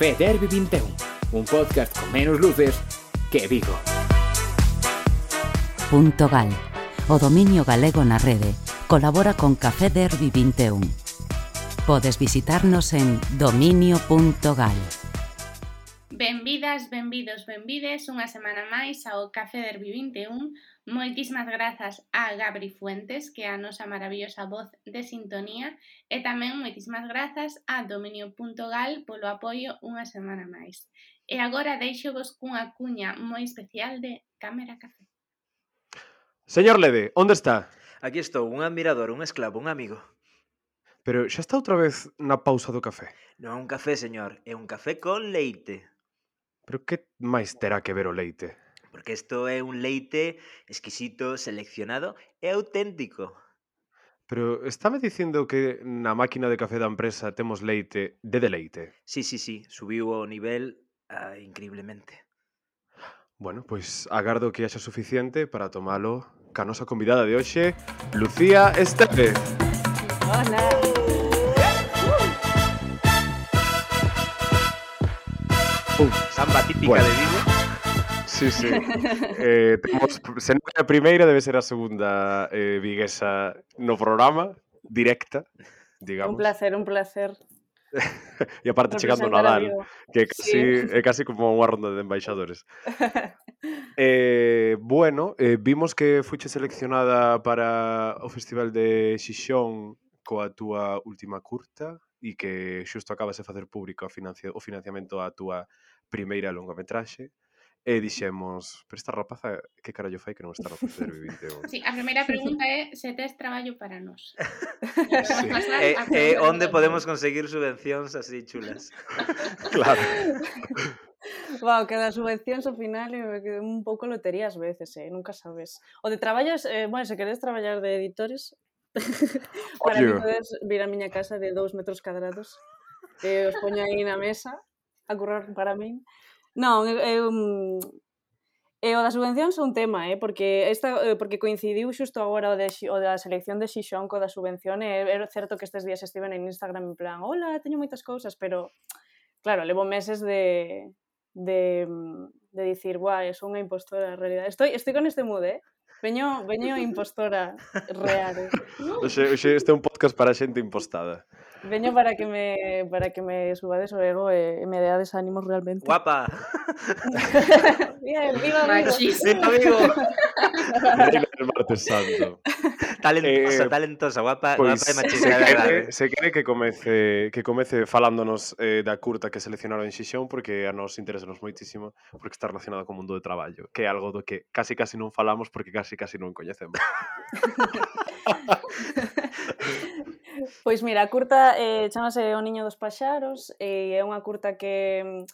Café Derby 21, un podcast con menos luces que Vigo. Punto Gal, o dominio galego na rede, colabora con Café Derby 21. Podes visitarnos en dominio.gal. Benvidas, benvidos, benvides unha semana máis ao Café Derby 21, Moitísimas grazas a Gabri Fuentes, que é a nosa maravillosa voz de sintonía, e tamén moitísimas grazas a Dominio.gal polo apoio unha semana máis. E agora deixo vos cunha cuña moi especial de Cámara Café. Señor Lede, onde está? Aquí estou, un admirador, un esclavo, un amigo. Pero xa está outra vez na pausa do café? Non é un café, señor, é un café con leite. Pero que máis terá que ver o leite? Porque isto é un leite exquisito, seleccionado e auténtico. Pero estaba dicindo que na máquina de café da empresa temos leite de deleite. Sí, sí, sí, subiu o nivel ah, increíblemente. Bueno, pois agardo que haxa suficiente para tomalo ca nosa convidada de hoxe, Lucía Esteve. Hola. Uh, samba típica bueno. de Vigo sí, sí. eh, temos, se non é a primeira, debe ser a segunda eh, viguesa no programa, directa, digamos. Un placer, un placer. e aparte Por chegando Nadal, que é casi, sí. é casi como unha ronda de embaixadores. eh, bueno, eh, vimos que fuche seleccionada para o Festival de Xixón coa túa última curta e que xusto acabas de facer público a financia, o financiamento á túa primeira longometraxe. E dixemos, pero esta rapaza que carallo fai que non está no Superviviente? Sí, a primeira pregunta é se tes traballo para nós. sí. E, e eh, eh, onde podemos conseguir subvencións así chulas. claro. Wow, que das subvencións ao final é un pouco lotería ás veces, eh? nunca sabes. O de traballos, eh, bueno, se queres traballar de editores, para que podes vir a miña casa de dous metros cadrados, eh, os poño aí na mesa a currar para min. Non, eu, E o das subvencións é un tema, eh? porque esta, eh, porque coincidiu xusto agora o, de, o da selección de Xixón co da subvención, eh, e é certo que estes días estiven en Instagram en plan, hola, teño moitas cousas, pero, claro, levo meses de, de, de dicir, guai, son unha impostora, en realidad. Estoy, estoy con este mood, eh? Veño, veño impostora real. Eh? Oxe, oxe, este é un podcast para xente impostada. Veño para que me para que me subades o ego e, e me deades ánimos realmente. Guapa. Bien, viva Vigo. Viva Vigo. el martes santo. Talentosa, eh, talentosa, guapa, pois, guapa e machista. Se quere, se quere que comece que comece falándonos eh, da curta que seleccionaron en Xixón porque a nos interesanos moitísimo porque está relacionada co mundo de traballo, que é algo do que casi casi non falamos porque casi casi non coñecemos. Pois mira, a curta eh, chamase O Niño dos Paxaros e é unha curta que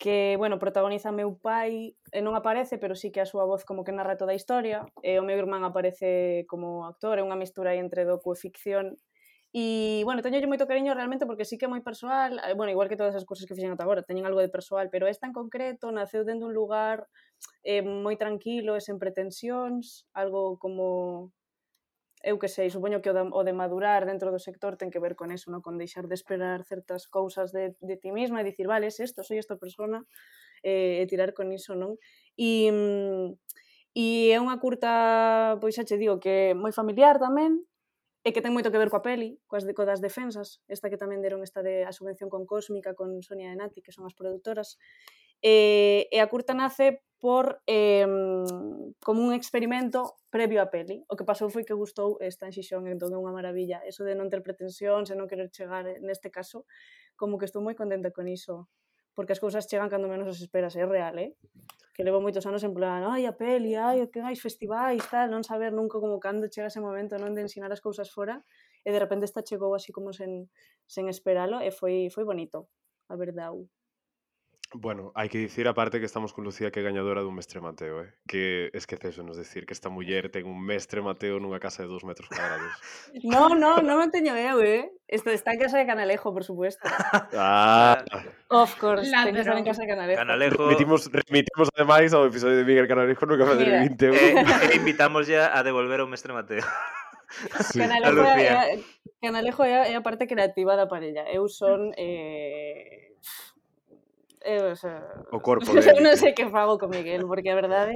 que, bueno, protagoniza meu pai, e non aparece, pero sí que a súa voz como que narra toda a historia, e o meu irmán aparece como actor, é unha mistura aí entre docu e ficción, E, bueno, teño moito cariño realmente porque sí que é moi persoal, bueno, igual que todas as cousas que fixen ata agora, teñen algo de persoal, pero esta en concreto naceu dentro dun lugar eh, moi tranquilo e sen pretensións, algo como eu que sei, supoño que o de, o de madurar dentro do sector ten que ver con eso, no? con deixar de esperar certas cousas de, de ti mesma e dicir, vale, es esto, soy esta persona, eh, e tirar con iso, non? E, mm, e é unha curta, pois xa che digo, que moi familiar tamén, e que ten moito que ver coa peli, coas de, codas defensas, esta que tamén deron esta de a subvención con Cósmica, con Sonia e Nati, que son as produtoras. E, e a curta nace por eh, como un experimento previo á peli. O que pasou foi que gustou esta enxixón, entón é unha maravilla. Eso de non ter pretensións e non querer chegar neste caso, como que estou moi contenta con iso porque as cousas chegan cando menos as esperas, é real, eh? Que levo moitos anos en plan, ai, a peli, ai, que hai festivais, tal, non saber nunca como cando chega ese momento, non de ensinar as cousas fora, e de repente esta chegou así como sen, sen esperalo, e foi, foi bonito, a verdade. Bueno, hai que dicir aparte que estamos con Lucía que é gañadora dun mestre Mateo, eh? que esquecesenos decir que esta muller ten un mestre Mateo nunha casa de 2 metros cuadrados. no, no, non me teño eu, eh? Esto está en casa de Canalejo, por supuesto. Ah. Of course, La, ten que estar en casa de Canalejo. Canalejo... Remitimos, remitimos ademais ao episodio de Miguel Canalejo no Café Mira. 20 euros. Eh, eh, invitamos ya a devolver ao mestre Mateo. Sí. Canalejo, é, Canalejo é a parte creativa da parella. Eu son... Mm. Eh eu, o, sea, o corpo eu non sei que fago con Miguel, porque a verdade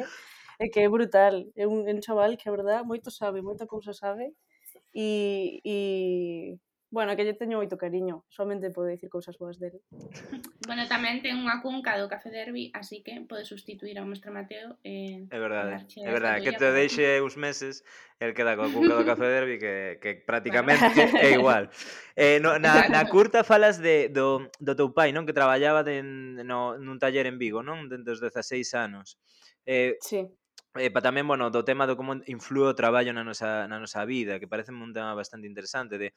é que é brutal. É un, é un chaval que, a verdade, moito sabe, moita cousa sabe, e, e Bueno, que lle teño moito cariño, somente podo dicir cousas boas dele. bueno, tamén ten unha cunca do café Derby, así que pode sustituir ao mestre Mateo. Eh, é verdade, é verdade, que te deixe uns meses, el queda coa cunca do café Derby que, que prácticamente é igual. Eh, no, na, na curta falas de, do, do teu pai, non? Que traballaba de, no, nun taller en Vigo, non? Dentro dos 16 anos. Eh, sí. Eh, pa tamén, bueno, do tema do como inflúe o traballo na nosa, na nosa vida, que parece un tema bastante interesante, de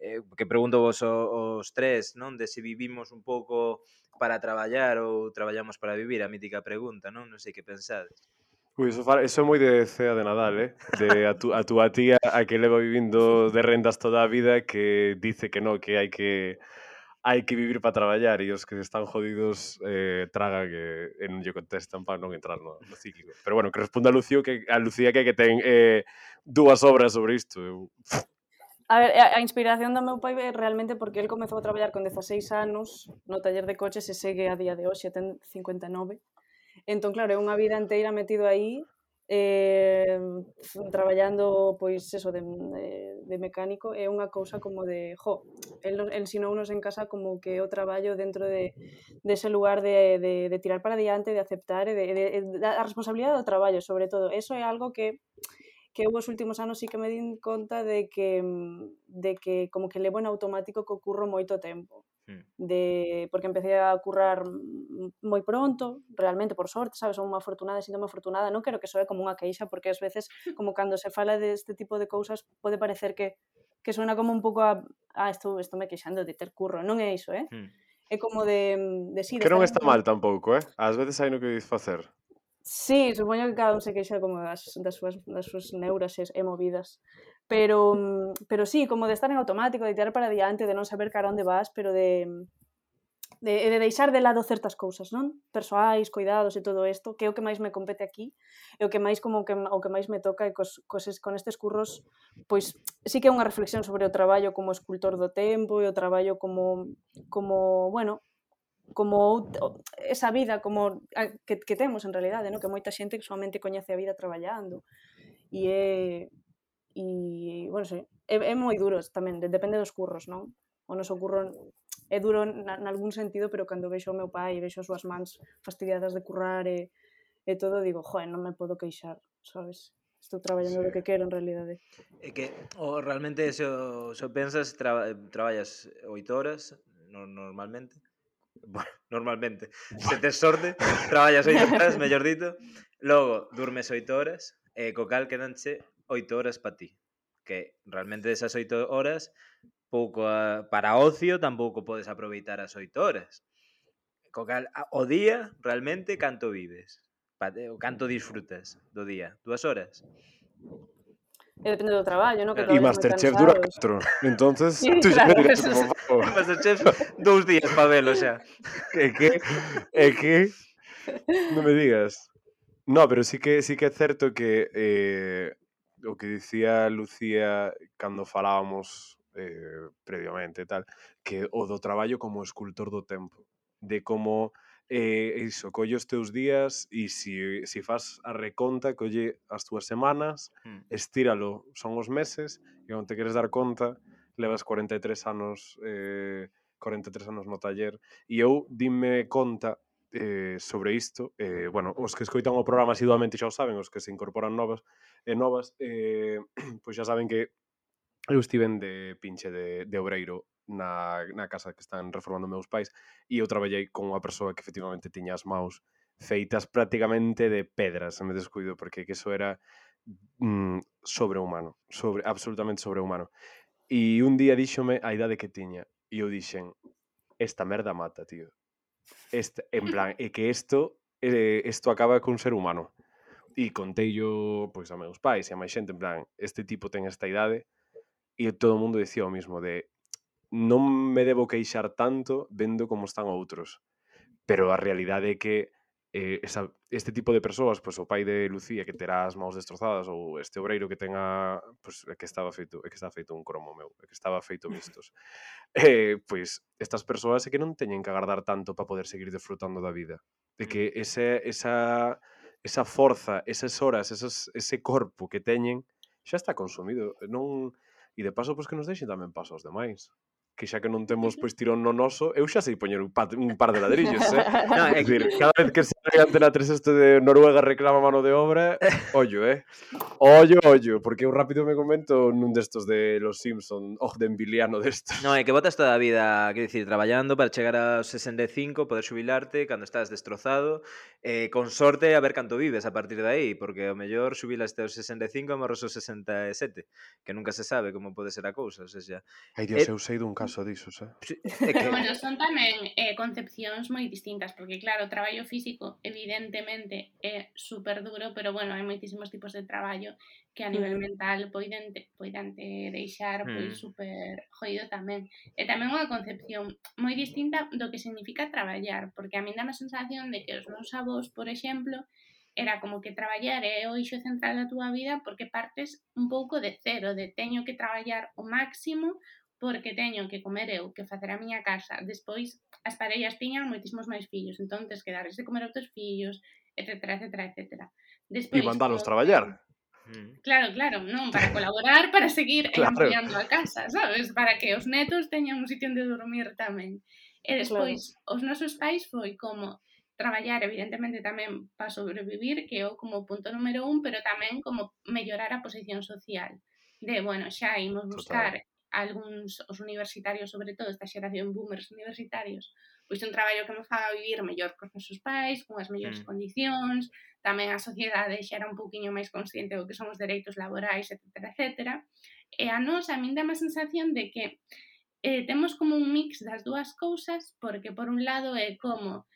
eh, que pregunto vos os tres, non? De se vivimos un pouco para traballar ou traballamos para vivir, a mítica pregunta, non? Non sei que pensades. Ui, iso, fala, iso é moi de cea de Nadal, eh? De a, tu, a túa tía a que leva vivindo de rendas toda a vida que dice que no, que hai que hai que vivir para traballar e os que están jodidos eh, traga que en non lle contestan para non entrar no, no cíclico. Pero bueno, que responda a Lucía que a Lucía que, que ten eh, dúas obras sobre isto. Eu... A, ver, a inspiración do meu pai é realmente porque el comezou a traballar con 16 anos no taller de coches e segue a día de hoxe, ten 59. Entón, claro, é unha vida inteira metido aí eh, traballando pois eso de, de mecánico é unha cousa como de jo, el, el ensinounos en casa como que o traballo dentro de, de ese lugar de, de, de tirar para diante, de aceptar e de, de, de, a responsabilidade do traballo sobre todo, eso é algo que que eu os últimos anos sí que me din conta de que, mm, de que como que levo en automático que ocurro moito tempo. De, porque empecé a currar mm, moi pronto, realmente por sorte, sabes, son unha afortunada, sinto afortunada, non quero que soe como unha queixa porque ás veces como cando se fala deste de tipo de cousas pode parecer que que suena como un pouco a ah, estou, estou me queixando de ter curro, non é iso, eh? Hmm. É como de, mm, de sí, de Que non está mal tampouco, eh? Ás veces hai no que disfacer. Sí, supoño que cada un se queixa como das, das súas, das súas neuras e, e movidas. Pero, mm, pero sí, como de estar en automático, de tirar para diante, de non saber cara onde vas, pero de, de, de deixar de lado certas cousas, non? Persoais, cuidados e todo isto, que é o que máis me compete aquí, e o que máis como que o que máis me toca e cos, coses, con estes curros, pois sí que é unha reflexión sobre o traballo como escultor do tempo e o traballo como como, bueno, como esa vida como que, que temos en realidade, no? que moita xente que solamente coñece a vida traballando e é e, bueno, sei, é, é moi duro tamén, depende dos curros, non? O noso curro é duro na, algún sentido, pero cando vexo o meu pai e vexo as súas mans fastidiadas de currar e, e todo, digo, joe, non me podo queixar, sabes? Estou traballando sí. do que quero en realidade. É que o, realmente se, o, se pensas tra, traballas oito horas no, normalmente bueno, normalmente, se tes sorte, traballas oito horas, mellor dito, logo durmes 8 horas, e co cal quedanche 8 horas para ti, que realmente desas 8 horas pouco a, para ocio tampouco podes aproveitar as 8 horas. Co cal, o día realmente canto vives, eh, o canto disfrutas do día, dúas horas e depende do traballo, non? Que e Masterchef dura 4, entonces sí, tú claro, dirás, eso, por favor. Masterchef dous días para velo, xa. É que, ¿Eh, é que, non me digas. No, pero sí que sí que é certo que eh, o que dicía Lucía cando falábamos eh, previamente tal, que o do traballo como escultor do tempo, de como Eh, e iso, colle os teus días e se si, si faz a reconta, colle as túas semanas, mm. estíralo, son os meses, e onde te queres dar conta, levas 43 anos eh, 43 anos no taller, e eu dime conta eh, sobre isto, eh, bueno, os que escoitan o programa asiduamente xa o saben, os que se incorporan novas e eh, novas, eh, pois xa saben que eu estiven de pinche de, de obreiro na, na casa que están reformando meus pais e eu traballei con unha persoa que efectivamente tiña as maus feitas prácticamente de pedras, me descuido, porque que eso era mm, sobrehumano, sobre, absolutamente sobrehumano. E un día díxome a idade que tiña e eu dixen, esta merda mata, tío. Este, en plan, é que isto isto eh, acaba cun ser humano. E conteillo pois, a meus pais e a máis xente, en plan, este tipo ten esta idade, e todo o mundo dicía o mismo de non me debo queixar tanto vendo como están outros. Pero a realidade é que eh, esa, este tipo de persoas, pois o pai de Lucía que terá as maus destrozadas ou este obreiro que tenga, pois é eh, que estaba feito, é que está feito un cromo meu, é que estaba feito mistos. Eh, pois estas persoas é que non teñen que agardar tanto para poder seguir disfrutando da vida. De que mm. ese, esa, esa forza, esas horas, esas, ese corpo que teñen xa está consumido. Non... E de paso, pois que nos deixen tamén paso aos demais que xa que non temos pois tirón no noso, eu xa sei poñer un, pat, un par de ladrillos, eh? no, é dicir, cada vez que se ve Antena 3 isto de Noruega reclama mano de obra, ollo, eh? Ollo, ollo, porque eu rápido me comento nun destos de Los Simpson, Ogdenviliano destos. No, é que botas toda a vida, quer dicir, traballando para chegar aos 65, poder xubilarte cando estás destrozado, eh, con sorte a ver canto vives a partir de aí, porque o mellor xubilaste aos 65 e morros aos 67, que nunca se sabe como pode ser a cousa, ou seja... Ai, Dios, eh, eu sei dun caso canso disos, eh? É que... bueno, son tamén eh, concepcións moi distintas, porque claro, o traballo físico evidentemente é super duro, pero bueno, hai moitísimos tipos de traballo que a mm. nivel mm. mental poiden te, te deixar mm. pois super jodido tamén. E tamén unha concepción moi distinta do que significa traballar, porque a min dá a sensación de que os meus avós, por exemplo, era como que traballar é o eixo central da túa vida porque partes un pouco de cero, de teño que traballar o máximo porque teño que comer eu, que facer a miña casa. Despois, as parellas tiñan moitísimos máis fillos, entón tens que darles de comer aos teus fillos, etc, etc, etc. Despois, e mandalos traballar. Mm. Claro, claro, non, para colaborar, para seguir eh, claro. ampliando a casa, sabes? Para que os netos teñan un sitio onde dormir tamén. E despois, claro. os nosos pais foi como traballar, evidentemente, tamén para sobrevivir, que é como punto número un, pero tamén como mellorar a posición social de, bueno, xa imos buscar Total algúns os universitarios, sobre todo esta xeración boomers universitarios, pois un traballo que me faga vivir mellor cos nosos pais, cunhas mellores mm. condicións, tamén a sociedade xa era un pouquiño máis consciente do que son os dereitos laborais, etc, etc. E a nos, a min dá má sensación de que eh, temos como un mix das dúas cousas, porque por un lado é como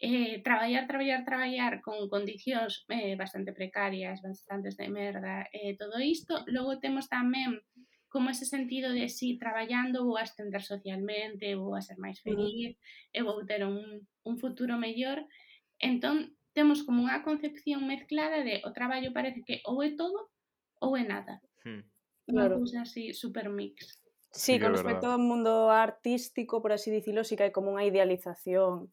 eh, traballar, traballar, traballar con condicións eh, bastante precarias, bastantes de merda, eh, todo isto. Logo temos tamén como ese sentido de si traballando vou a ascender socialmente, vou a ser máis feliz, e vou ter un, un futuro mellor. Entón, temos como unha concepción mezclada de o traballo parece que ou é todo ou é nada. Hmm. Unha claro. cousa así super mix. Sí, sí con respecto verdad. ao mundo artístico, por así dicilo, sí que hai como unha idealización.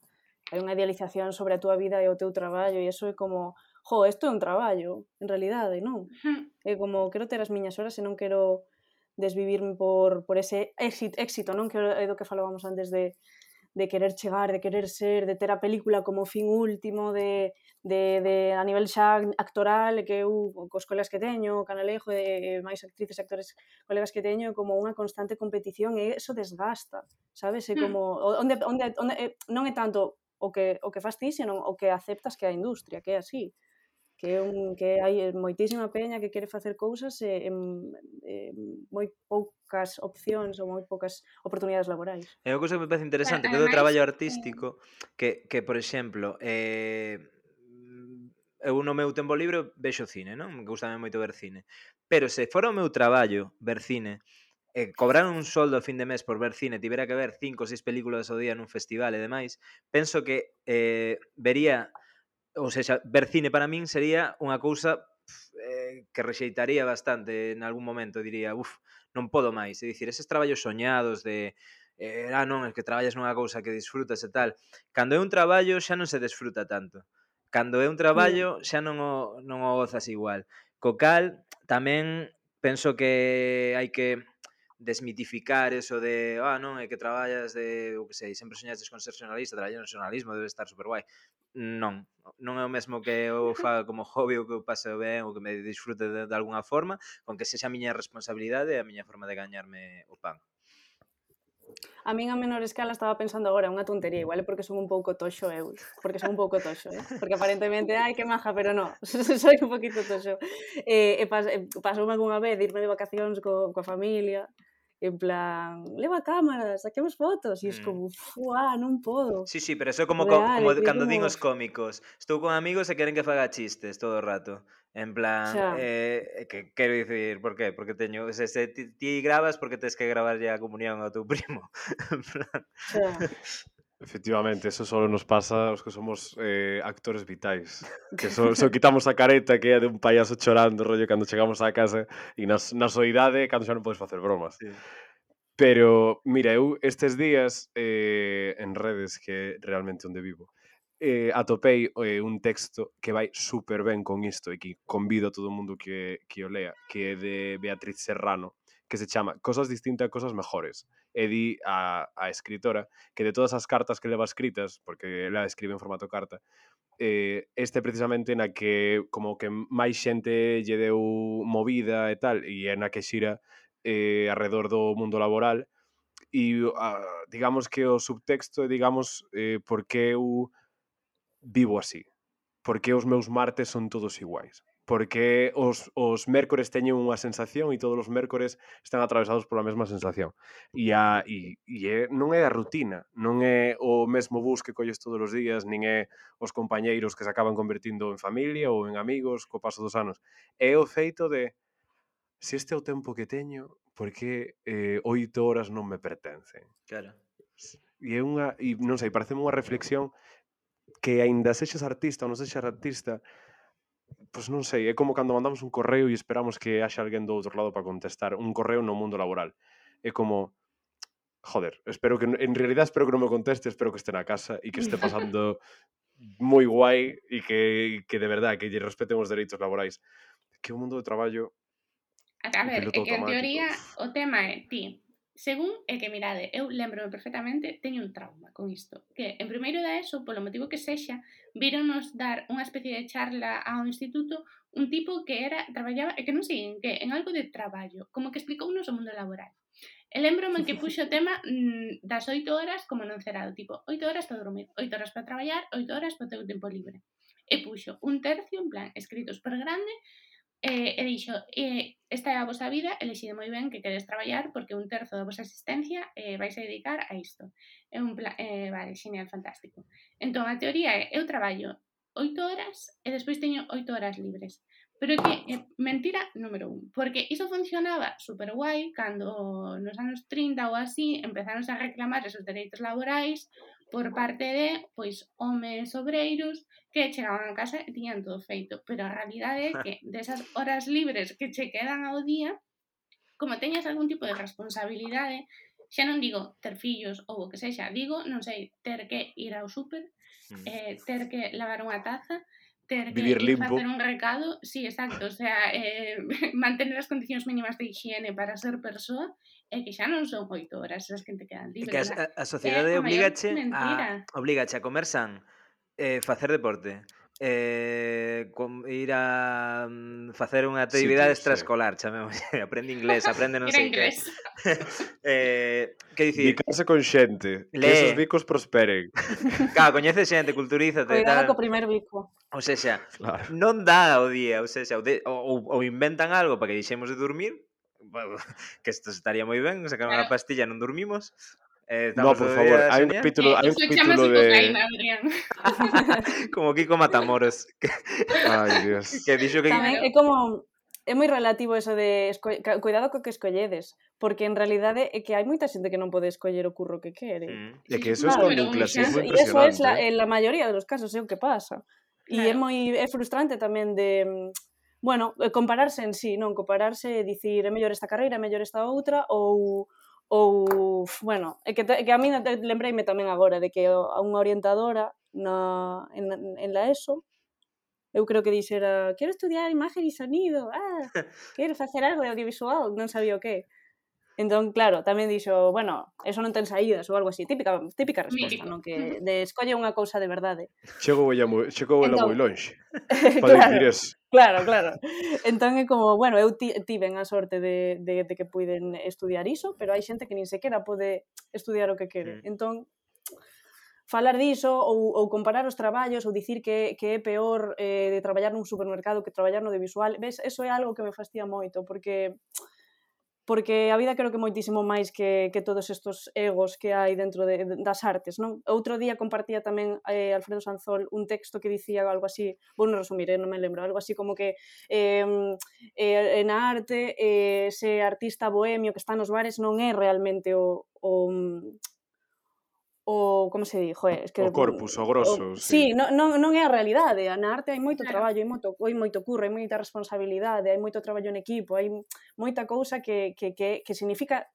Hai unha idealización sobre a túa vida e o teu traballo e eso é como, jo, isto é un traballo, en realidade, non? Hmm. É como, quero ter as miñas horas e non quero desvivirme por, por ese éxito, éxito non que é do que falábamos antes de, de querer chegar, de querer ser, de ter a película como fin último, de, de, de a nivel xa actoral que eu cos colegas que teño, Canalejo e, e máis actrices e actores colegas que teño como unha constante competición e eso desgasta, sabes? E hmm. como onde, onde, onde eh, non é tanto o que o que fas ti, senón o que aceptas que a industria, que é así que é un que hai eh, moitísima peña que quere facer cousas eh, e, e, e moi poucas opcións ou moi poucas oportunidades laborais. É unha cousa que me parece interesante, que do traballo eh, artístico, que, que por exemplo, eh, eu no meu tempo libre vexo cine, non? Me gusta moito ver cine. Pero se fora o meu traballo ver cine, e cobrar un soldo a fin de mes por ver cine, tivera que ver cinco ou seis películas ao día nun festival e demais, penso que eh, vería ou seja, ver cine para min sería unha cousa eh, que rexeitaría bastante en algún momento, diría, uf, non podo máis. É dicir, eses traballos soñados de eh, ah, non, é que traballas nunha cousa que disfrutas e tal. Cando é un traballo xa non se desfruta tanto. Cando é un traballo xa non o, non o gozas igual. Co cal, tamén penso que hai que desmitificar eso de, ah, non, é eh, que traballas de, o que sei, sempre soñaste con ser xornalista, traballar no xornalismo, debe estar super guai. Non, non é o mesmo que eu faga como hobby ou que eu pase ben ou que me disfrute de, de alguna forma, con que sexa a miña responsabilidade e a miña forma de gañarme o pan. A min a menor escala estaba pensando agora unha tontería, igual é porque son un pouco toxo eu, porque son un pouco toxo, eh? porque aparentemente, ai, que maja, pero no, soy un poquito toxo. Eh, e pas, eh, pasoume algunha vez de irme de vacacións co, coa familia, en plan, leva cámaras, saquemos fotos, e es mm. como, fuá, non podo. Sí, sí, pero eso como, Real, como, como cando din os cómicos, estou con amigos e queren que faga chistes todo o rato. En plan, xa. eh, que quero dicir, por qué? Porque teño, se, se ti, ti grabas porque tens que gravar ya a comunión ao teu primo. en plan... Xa. Efectivamente, eso solo nos pasa aos que somos eh, actores vitais Que só, só quitamos a careta que é de un payaso chorando rollo cando chegamos á casa E na, na soidade cando xa non podes facer bromas sí. Pero, mira, eu estes días eh, en redes que realmente onde vivo eh, atopei eh, un texto que vai super ben con isto e que convido a todo mundo que, que o lea, que é de Beatriz Serrano, que se chama Cosas distintas, cosas mejores. E di a, a escritora que de todas as cartas que leva escritas, porque ela escribe en formato carta, eh, este precisamente na que como que máis xente lle deu movida e tal, e é na que xira eh, alrededor do mundo laboral, e a, digamos que o subtexto é, digamos, eh, por que eu vivo así, por que os meus martes son todos iguais porque os, os mércores teñen unha sensación e todos os mércores están atravesados pola mesma sensación. E, a, e, e é, non é a rutina, non é o mesmo bus que colles todos os días, nin é os compañeiros que se acaban convertindo en familia ou en amigos co paso dos anos. É o feito de, se este é o tempo que teño, por que eh, oito horas non me pertencen? Claro. E é unha, e non sei, parece unha reflexión que aínda sexas artista ou non sexas artista, pois non sei, é como cando mandamos un correo e esperamos que haxa alguén do outro lado para contestar un correo no mundo laboral. É como joder, espero que en realidad espero que non me conteste, espero que este na casa e que este pasando moi guai e que, que de verdad que lle respeten os dereitos laborais. Que o mundo do traballo A ver, é que en teoría o tema é ti Según é que, mirade, eu lembro perfectamente, teño un trauma con isto, que en primeiro da ESO, polo motivo que sexa, víronos dar unha especie de charla ao instituto un tipo que era traballaba, e que non sei en que, en algo de traballo, como que explicou o mundo laboral. E lembro-me que puxo o tema mm, das oito horas como non cerado, tipo, oito horas para dormir, oito horas para traballar, oito horas para o teu tempo libre. E puxo un tercio, en plan, escritos por grande, eh, e dixo, eh, esta é a vosa vida, elexide moi ben que queres traballar porque un terzo da vosa existencia eh, vais a dedicar a isto. É un plan, eh, vale, genial, fantástico. Entón, a teoría é, eu traballo oito horas e despois teño oito horas libres. Pero é que é mentira número un, porque iso funcionaba super guai cando nos anos 30 ou así empezaron a reclamar esos dereitos laborais por parte de, pois, homes obreiros que chegaban a casa e tiñan todo feito. Pero a realidade é que desas horas libres que che quedan ao día, como teñas algún tipo de responsabilidade, xa non digo ter fillos ou o que sexa, digo, non sei, ter que ir ao súper, mm. eh, ter que lavar unha taza, ter que Vivir limpo. facer un recado, sí, exacto, o sea, eh, mantener as condicións mínimas de higiene para ser persoa é que xa non son oito horas as que te quedan libres. Que a, eh, a sociedade é obligache a, obligache a comer san, eh, facer deporte, eh, com, ir a um, facer unha actividade sí, extraescolar, sí. chamemos, aprende inglés, aprende non sei que. eh, que dicir? Bicarse con xente, Le... que esos bicos prosperen. Claro, coñece xente, culturízate. Cuidado tal. co primer bico. Ou sexa, claro. non dá o día, ou sexa, ou, de, ou, ou inventan algo para que deixemos de dormir, que isto estaría moi ben, sacar unha pastilla, non dormimos. Eh, no, por favor, hai un capítulo, hai un capítulo de... Cocaína, como Kiko Matamoros. Ai, Dios. Que dixo que... Tamén é como é moi relativo eso de esco... cuidado co que escolledes, porque en realidade eh, é que hai moita xente que non pode escoller o curro que quere. Mm. E que eso claro, es un clasismo impresionante. E eso es la, ¿eh? en la maioría dos casos é o que pasa. E claro. é moi é frustrante tamén de mm, bueno, eh, compararse en sí, non compararse e dicir é mellor esta carreira, é mellor esta outra ou ou, bueno, é que, te, que a mí lembreime tamén agora de que a unha orientadora na, en, en la ESO eu creo que dixera quero estudiar imagen e sonido ah, quero facer algo de audiovisual non sabía o que Entón, claro, tamén dixo, bueno, eso non ten saídas ou algo así, típica típica resposta, non que de escolle unha cousa de verdade. Chegou ella moi, chegou ela entón, moi lonxe. Para claro, dicir Claro, claro. Entón é como, bueno, eu tiven a sorte de, de, de que puiden estudiar iso, pero hai xente que nin sequera pode estudiar o que quere. Mm. Entón, falar diso ou, ou comparar os traballos ou dicir que, que é peor eh, de traballar nun supermercado que traballar no de visual, ves, eso é algo que me fastía moito, porque porque a vida creo que moitísimo máis que, que todos estes egos que hai dentro de, das artes. Non? Outro día compartía tamén eh, Alfredo Sanzol un texto que dicía algo así, vou non resumir, eh, non me lembro, algo así como que eh, eh, na arte eh, ese artista bohemio que está nos bares non é realmente o, o o como se di, joe, es que o corpus, o grosso, o, sí. sí, non, non, non é a realidade, na arte hai moito claro. traballo, hai moito, hai moito curro, hai moita responsabilidade, hai moito traballo en equipo, hai moita cousa que que que, que significa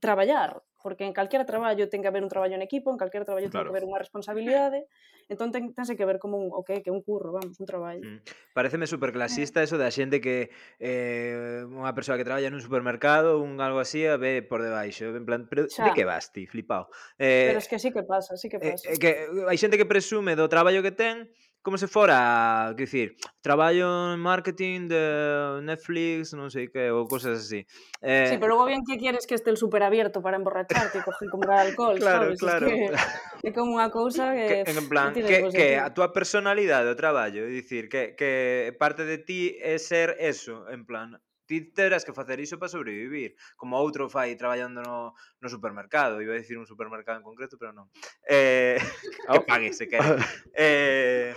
traballar, porque en calquera traballo ten que haber un traballo en equipo, en calquera traballo claro. ten que haber unha responsabilidade, entón ten, tense que ver como un, o que, que un curro, vamos, un traballo. Mm. Pareceme superclasista eh. eso da xente que eh, unha persoa que traballa nun supermercado, un algo así, a ve por debaixo, en plan, pero Xa. de que vas ti, flipado. Eh, pero es que sí que pasa, sí que eh, pasa. Eh, que hai xente que presume do traballo que ten, como se fora, que dicir, traballo en marketing de Netflix, non sei que, ou cosas así. Eh... Sí, pero logo bien que quieres que este el superabierto para emborracharte e coger comprar alcohol, claro, sabes? Claro, es que, claro. É como unha cousa que... que en plan, que, que, que a túa personalidade, o traballo, é dicir, que, que parte de ti é ser eso, en plan, Ti terás que facer iso para sobrevivir, como outro fai traballando no, no supermercado, iba a dicir un supermercado en concreto, pero non. Eh, ah, que pague se quere. Eh,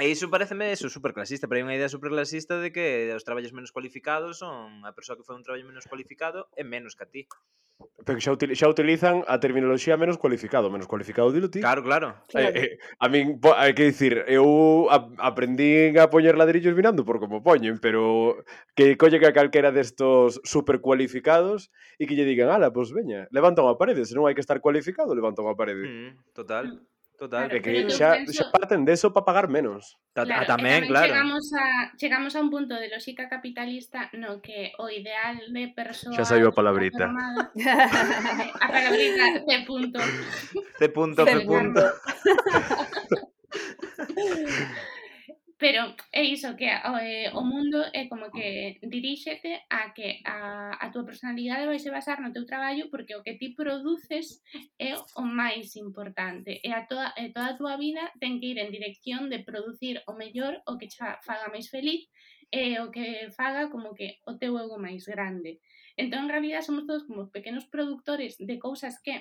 E iso pareceme eso, superclasista, pero hai unha idea superclasista de que os traballos menos cualificados son a persoa que foi un traballo menos cualificado é menos que a ti. Pero xa, util, xa utilizan a terminoloxía menos cualificado, menos cualificado dilo ti. Claro, claro. claro. Eh, eh, a min hai que dicir, eu aprendín a poñer ladrillos mirando por como poñen, pero que colle que a calquera destos super cualificados e que lle digan, ala, pois pues, veña, levanta unha parede, se non hai que estar cualificado, levanta unha parede. Mm, total. Mm. Total, de que ya, parten de eso para pagar menos. También, claro. Llegamos a, llegamos a un punto de lógica capitalista, no, que o ideal de persona. Ya salió palabrita. A palabrita, de punto. De punto, de punto. Pero é iso que eh, o mundo é como que diríxete a que a, a túa personalidade vai se basar no teu traballo porque o que ti produces é o máis importante e a toda, e toda a túa vida ten que ir en dirección de producir o mellor o que xa faga máis feliz e o que faga como que o teu ego máis grande. Entón, en realidad, somos todos como pequenos productores de cousas que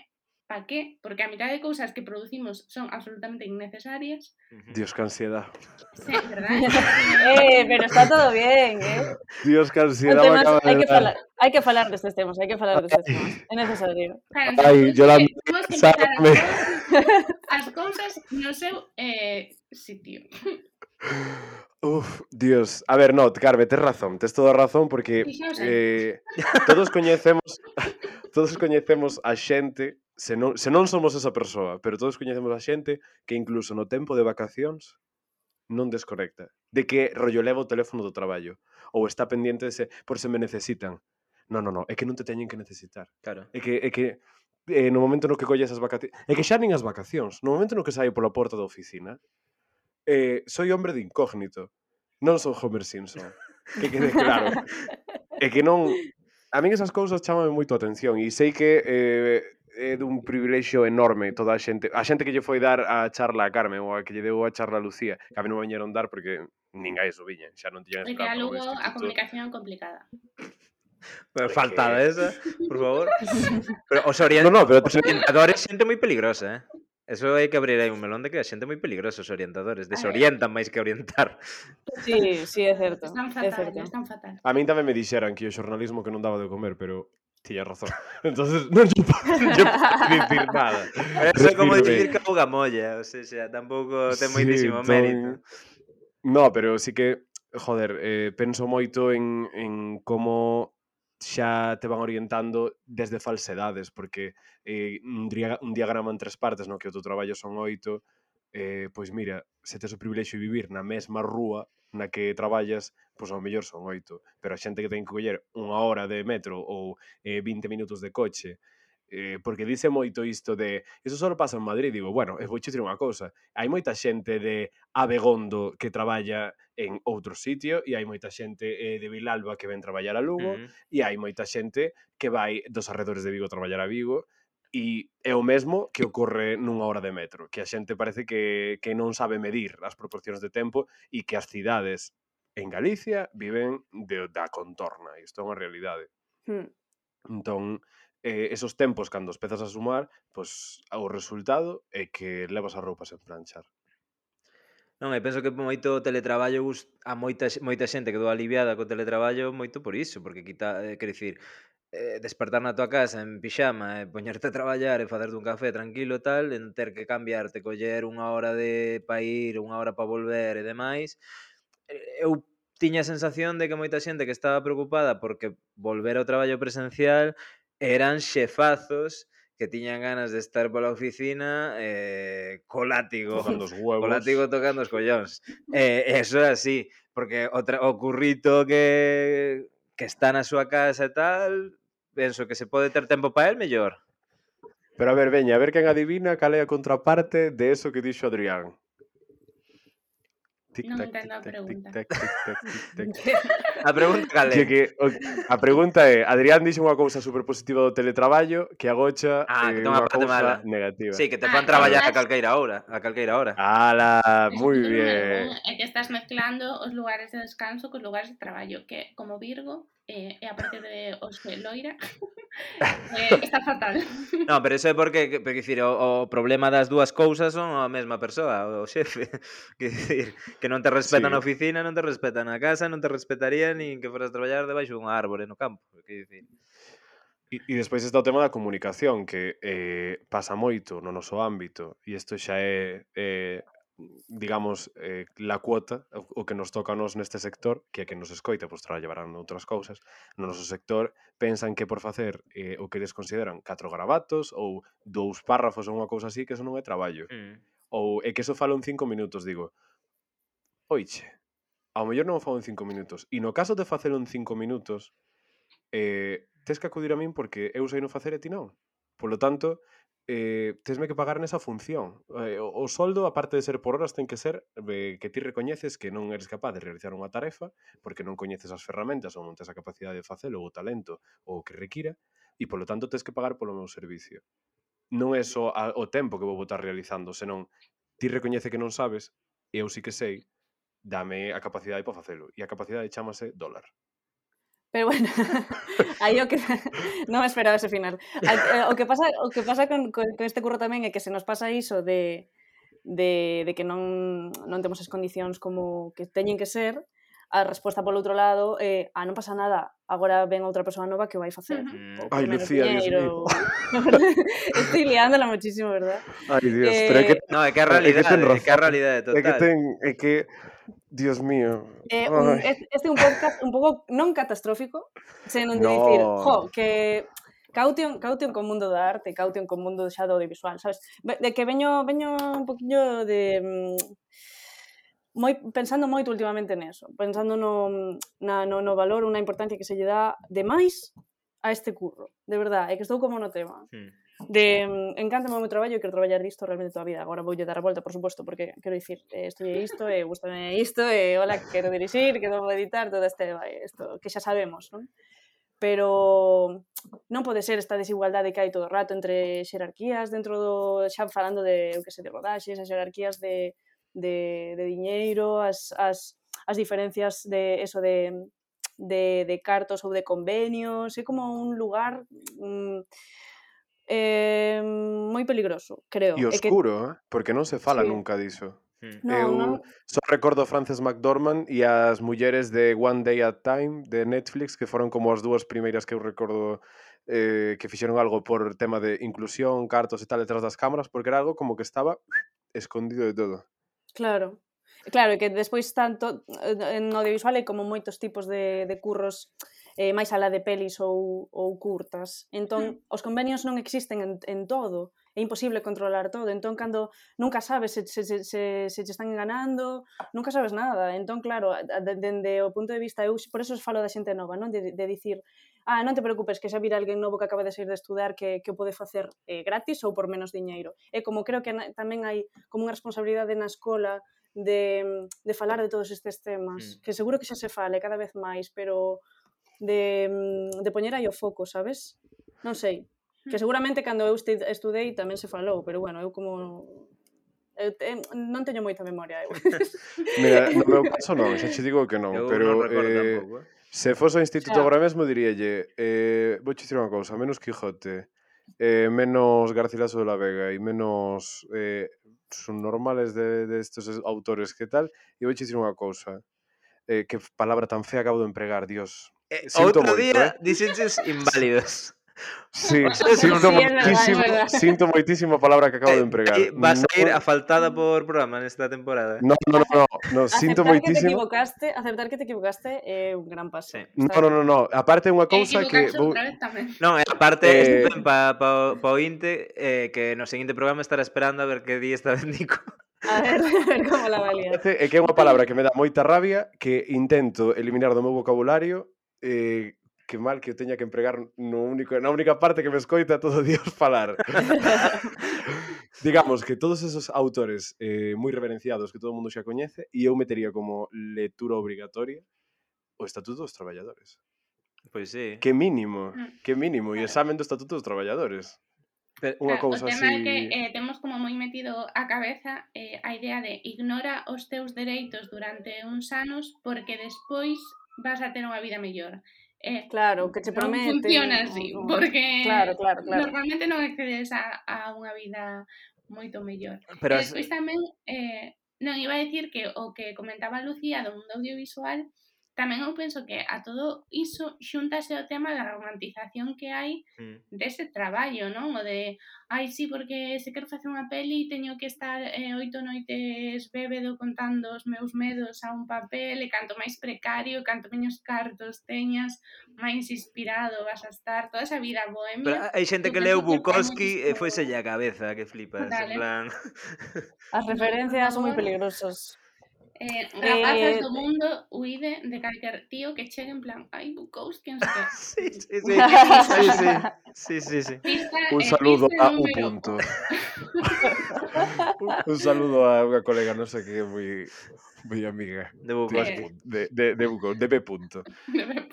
pa qué? Porque a mitad de cousas que producimos son absolutamente innecesarias. Dios, que ansiedad. Sí, verdad. eh, pero está todo bien, eh? Dios, que ansiedad temas, acaba hai, de que falar, hai que falar destes temas, hai que falar destes temas. É necesario. Claro, Ai, yo la... Sácame. As cousas no seu eh, sitio. Uf, Dios. A ver, no, Carve, tes razón, tes toda razón porque eh, todos coñecemos todos coñecemos a xente se non, se non somos esa persoa, pero todos coñecemos a xente que incluso no tempo de vacacións non desconecta. De que rollo leva o teléfono do traballo ou está pendiente de se por se me necesitan. Non, non, non, é que non te teñen que necesitar. Claro. É que é que eh, no momento no que colles as vacacións, é que xa nin as vacacións, no momento no que saio pola porta da oficina, eh, soy hombre de incógnito. Non son Homer Simpson. que quede claro. é que non a min esas cousas chaman moito a atención e sei que eh, é dun privilexio enorme toda a xente, a xente que lle foi dar a charla a Carmen ou a que lle deu a charla a Lucía, que a mí non viñeron dar porque nin a eso viñen, xa non tiñan Porque a Lugo a comunicación complicada. Faltada que... esa, por favor. pero os, orient... no, no, pero... os orientadores xente moi peligrosa, eh? Eso hai que abrir aí un melón de que a xente moi peligrosa os orientadores, desorientan máis que orientar. Sí, sí, é certo. Están fatal, é certo. están fatal. A min tamén me dixeran que o xornalismo que non daba de comer, pero Tiña razón. Entonces non lle podo dicir nada. Pero é como dicir que a molla, o sea, xa, tampouco ten sí, moitísimo ton... mérito. No, pero sí que, joder, eh, penso moito en, en como xa te van orientando desde falsedades, porque eh, un, un diagrama en tres partes, no que o teu traballo son oito, eh, pois mira, se tes o privilexio de vivir na mesma rúa na que traballas, pois ao mellor son oito, pero a xente que ten que coller unha hora de metro ou eh, 20 minutos de coche, eh, porque dice moito isto de iso só pasa en Madrid, digo, bueno, e vou dicir unha cousa, hai moita xente de Abegondo que traballa en outro sitio e hai moita xente eh, de Vilalba que ven traballar a Lugo mm. e hai moita xente que vai dos arredores de Vigo traballar a Vigo e é o mesmo que ocorre nunha hora de metro, que a xente parece que, que non sabe medir as proporcións de tempo e que as cidades en Galicia viven de, da contorna, isto é unha realidade. Hmm. Entón, eh, esos tempos cando os pezas a sumar, pois o resultado é que levas as roupas en planchar. Non, e penso que moito teletraballo a moita, moita xente quedou aliviada co teletraballo moito por iso, porque quita, eh, quer dicir, eh, despertar na tua casa en pixama e eh, poñerte a traballar e facerte un café tranquilo e tal, en ter que cambiarte, coller unha hora de pa ir, unha hora para volver e demais, Eh, eu tiña a sensación de que moita xente que estaba preocupada porque volver ao traballo presencial eran xefazos que tiñan ganas de estar pola oficina eh, co látigo tocando os huevos. co látigo tocando os collóns eh, eso é así porque o, o currito que, que está na súa casa e tal penso que se pode ter tempo para el mellor Pero a ver, veña, a ver quen adivina cal é a contraparte de eso que dixo Adrián. Tic, non tac, tic, a pregunta. Tic, tac, tic, tac, tic, tac. a pregunta, Gale. Que, que, o, a pregunta é, Adrián dixo unha cousa super positiva do teletraballo que agocha ah, eh, que unha cousa mala. negativa. Sí, que te ah, fan traballar a calqueira hora. A calqueira hora. Ala, moi bien. É eh, que estás mezclando os lugares de descanso cos lugares de traballo, que como Virgo eh, eh e a partir de hoxe Loira eh, está fatal. No, pero eso é porque, que, dicir, o, o problema das dúas cousas son a mesma persoa, o xefe. Que dicir, que non te respetan sí. na oficina, non te respetan na casa, non te respetaría nin que foras traballar debaixo dunha árbore no campo. Que dicir. E, e despois está o tema da comunicación, que eh, pasa moito no noso ámbito, e isto xa é eh, digamos, eh, la cuota, o que nos toca a nós neste sector, que é que nos escoita, pois traballarán outras cousas, no noso sector pensan que por facer eh, o que eles consideran catro gravatos ou dous párrafos ou unha cousa así, que eso non é traballo. Mm. Ou é que eso falo en cinco minutos, digo, oiche, ao mellor non o falo en cinco minutos. E no caso de facelo en cinco minutos, eh, tes que acudir a min porque eu sei non facer e ti non. Por lo tanto, eh, tesme que pagar nesa función. Eh, o, o soldo, aparte de ser por horas, ten que ser eh, que ti recoñeces que non eres capaz de realizar unha tarefa porque non coñeces as ferramentas ou non tes a capacidade de facelo ou o talento ou o que requira e, polo tanto, tes que pagar polo meu servicio. Non é só a, o tempo que vou botar realizando, senón ti recoñece que non sabes e eu sí que sei, dame a capacidade para facelo. E a capacidade chamase dólar. Pero bueno, aí o que non esperaba ese final. Eh, o que pasa o que pasa con, con, con este curro tamén é que se nos pasa iso de de, de que non, non temos as condicións como que teñen que ser, a resposta polo outro lado é eh, ah, non pasa nada, agora ven outra persoa nova que o vai facer. Mm. Ai, Lucía. Dios mío. Estoy liándola muchísimo, verdad? Ai, Dios, eh... pero é eh, que... No, é que a realidade, é que, ten é que a realidade total. É que ten, é que Dios mío. Eh, un, este é un podcast un pouco non catastrófico, senón de no. dicir, jo, que caution, caution con mundo da arte, caution con mundo xa do audiovisual, sabes? De que veño, veño un poquillo de mm, moi pensando moito últimamente neso, pensando no, na, no, no valor, unha importancia que se lle dá de máis a este curro, de verdade, é que estou como no tema. Hmm de mm, encántame o meu traballo e quero traballar disto realmente toda a vida. Agora voulle dar a volta, por suposto, porque quero dicir, eh, estudiei isto, e eh, gustame isto, e eh, hola, quero dirixir, quero editar, todo este, eh, isto que xa sabemos, non? Pero non pode ser esta desigualdade que hai todo o rato entre xerarquías dentro do... xa falando de, eu que sei, de rodaxes, as xerarquías de, de, de diñeiro, as, as, as diferencias de eso de, de, de cartos ou de convenios, é como un lugar... Mm, eh, moi peligroso, creo. E oscuro, é que... eh? porque non se fala sí. nunca diso. Mm. No, Eu non... só recordo Frances McDormand e as mulleres de One Day at Time de Netflix que foron como as dúas primeiras que eu recordo eh, que fixeron algo por tema de inclusión, cartos e tal detrás das cámaras, porque era algo como que estaba escondido de todo. Claro. Claro, e que despois tanto eh, no audiovisual hai como moitos tipos de, de curros eh, máis alá de pelis ou, ou curtas. Entón, mm. os convenios non existen en, en todo, é imposible controlar todo. Entón, cando nunca sabes se, se, se, se, se te están enganando, nunca sabes nada. Entón, claro, dende o punto de vista, eu por eso falo da xente nova, non? De, de dicir, ah, non te preocupes, que xa vir alguén novo que acaba de sair de estudar que, que o pode facer eh, gratis ou por menos diñeiro. E como creo que na, tamén hai como unha responsabilidade na escola de, de falar de todos estes temas, mm. que seguro que xa se fale cada vez máis, pero de, mm, de poñer aí o foco, sabes? Non sei. Que hmm. seguramente cando eu estudei tamén se falou, pero bueno, eu como eu te, non teño moita memoria eu. Mira, no meu caso non, xa che digo que non, eu pero non eh, tampouco, eh? se fose ao instituto xa. agora mesmo diríalle, eh, vou dicir unha cousa, menos Quijote, eh, menos Garcilaso de la Vega e menos eh, son normales de, de estos autores que tal, e vou dicir unha cousa, eh, que palabra tan fea acabo de empregar, Dios. Eh, otro día, eh. dixenches inválidos. Sí, sinto sí, moitísimo, sinto moitísimo a palabra que acabo de eh, empregar. Eh, vas a ir no... afaltada por programa nesta temporada. No, no, no, no, no sinto moitísimo. equivocaste, aceptar que te equivocaste é eh, un gran paso. Sí. No, no, no, no, aparte é unha cousa que vou... Non, eh, aparte eh... pa, pa, pa inte eh, que no seguinte programa estará esperando a ver que día está bendico. A ver, a ver como la valía. É que é unha palabra que me dá moita rabia, que intento eliminar do meu vocabulario eh, que mal que eu teña que empregar no único, na única parte que me escoita todo Dios falar. Digamos que todos esos autores eh, moi reverenciados que todo o mundo xa coñece e eu metería como lectura obrigatoria o Estatuto dos Traballadores. Pois sí. Que mínimo, mm. que mínimo, e examen do Estatuto dos Traballadores. Pero, unha claro, cousa así... O tema así... é que eh, temos como moi metido a cabeza eh, a idea de ignora os teus dereitos durante uns anos porque despois vas a ter unha vida mellor. Eh, claro, que che promete. Non funciona así, porque claro, claro, claro. normalmente non accedes a, a unha vida moito mellor. Pero e despois tamén, eh, non, iba a decir que o que comentaba Lucía do mundo audiovisual, Tamén eu penso que a todo iso xúntase o tema da romantización que hai mm. dese traballo, non? O de, ai, sí, porque se quero facer unha peli teño que estar eh, oito noites bébedo contando os meus medos a un papel e canto máis precario, canto menos cartos teñas, máis inspirado vas a estar toda esa vida bohemia. Pero hai xente que leu Bukowski e foi selle a cabeza, que flipas, Dale. en plan... As referencias son moi peligrosas. Eh, rapazas eh, do mundo huide de calquer tío que chegue en plan, ai, bucous, quen non sei sí, sí, sí. sí, sí, sí, sí, sí. Pista, eh, un saludo eh, a un número. punto. un, saludo a unha colega non sei que é moi moi amiga de Bucous, de, de, de, de, Bucous, de B punto.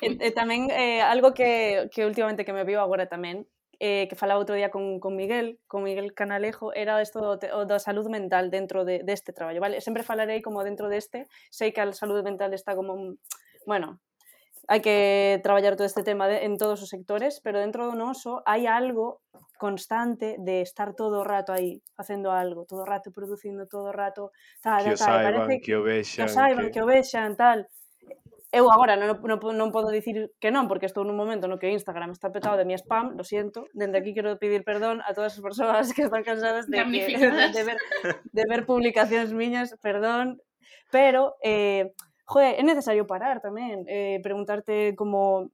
E, e tamén eh, algo que, que últimamente que me viu agora tamén eh, que falaba outro día con, con Miguel, con Miguel Canalejo, era isto do, o da salud mental dentro de, deste traballo, vale? Sempre falarei como dentro deste, sei que a salud mental está como, bueno, hai que traballar todo este tema de, en todos os sectores, pero dentro do noso hai algo constante de estar todo o rato aí facendo algo, todo o rato producindo, todo o rato tal, Que o tal, saiban, parece que o que vexan, o saiban, que o vexan, tal. eu agora non, non, non podo dicir que non, porque estou nun momento no que Instagram está petado de mi spam, lo siento, dende aquí quero pedir perdón a todas as persoas que están cansadas de, que, de, ver, de ver publicacións miñas, perdón, pero, eh, joe, é necesario parar tamén, eh, preguntarte como,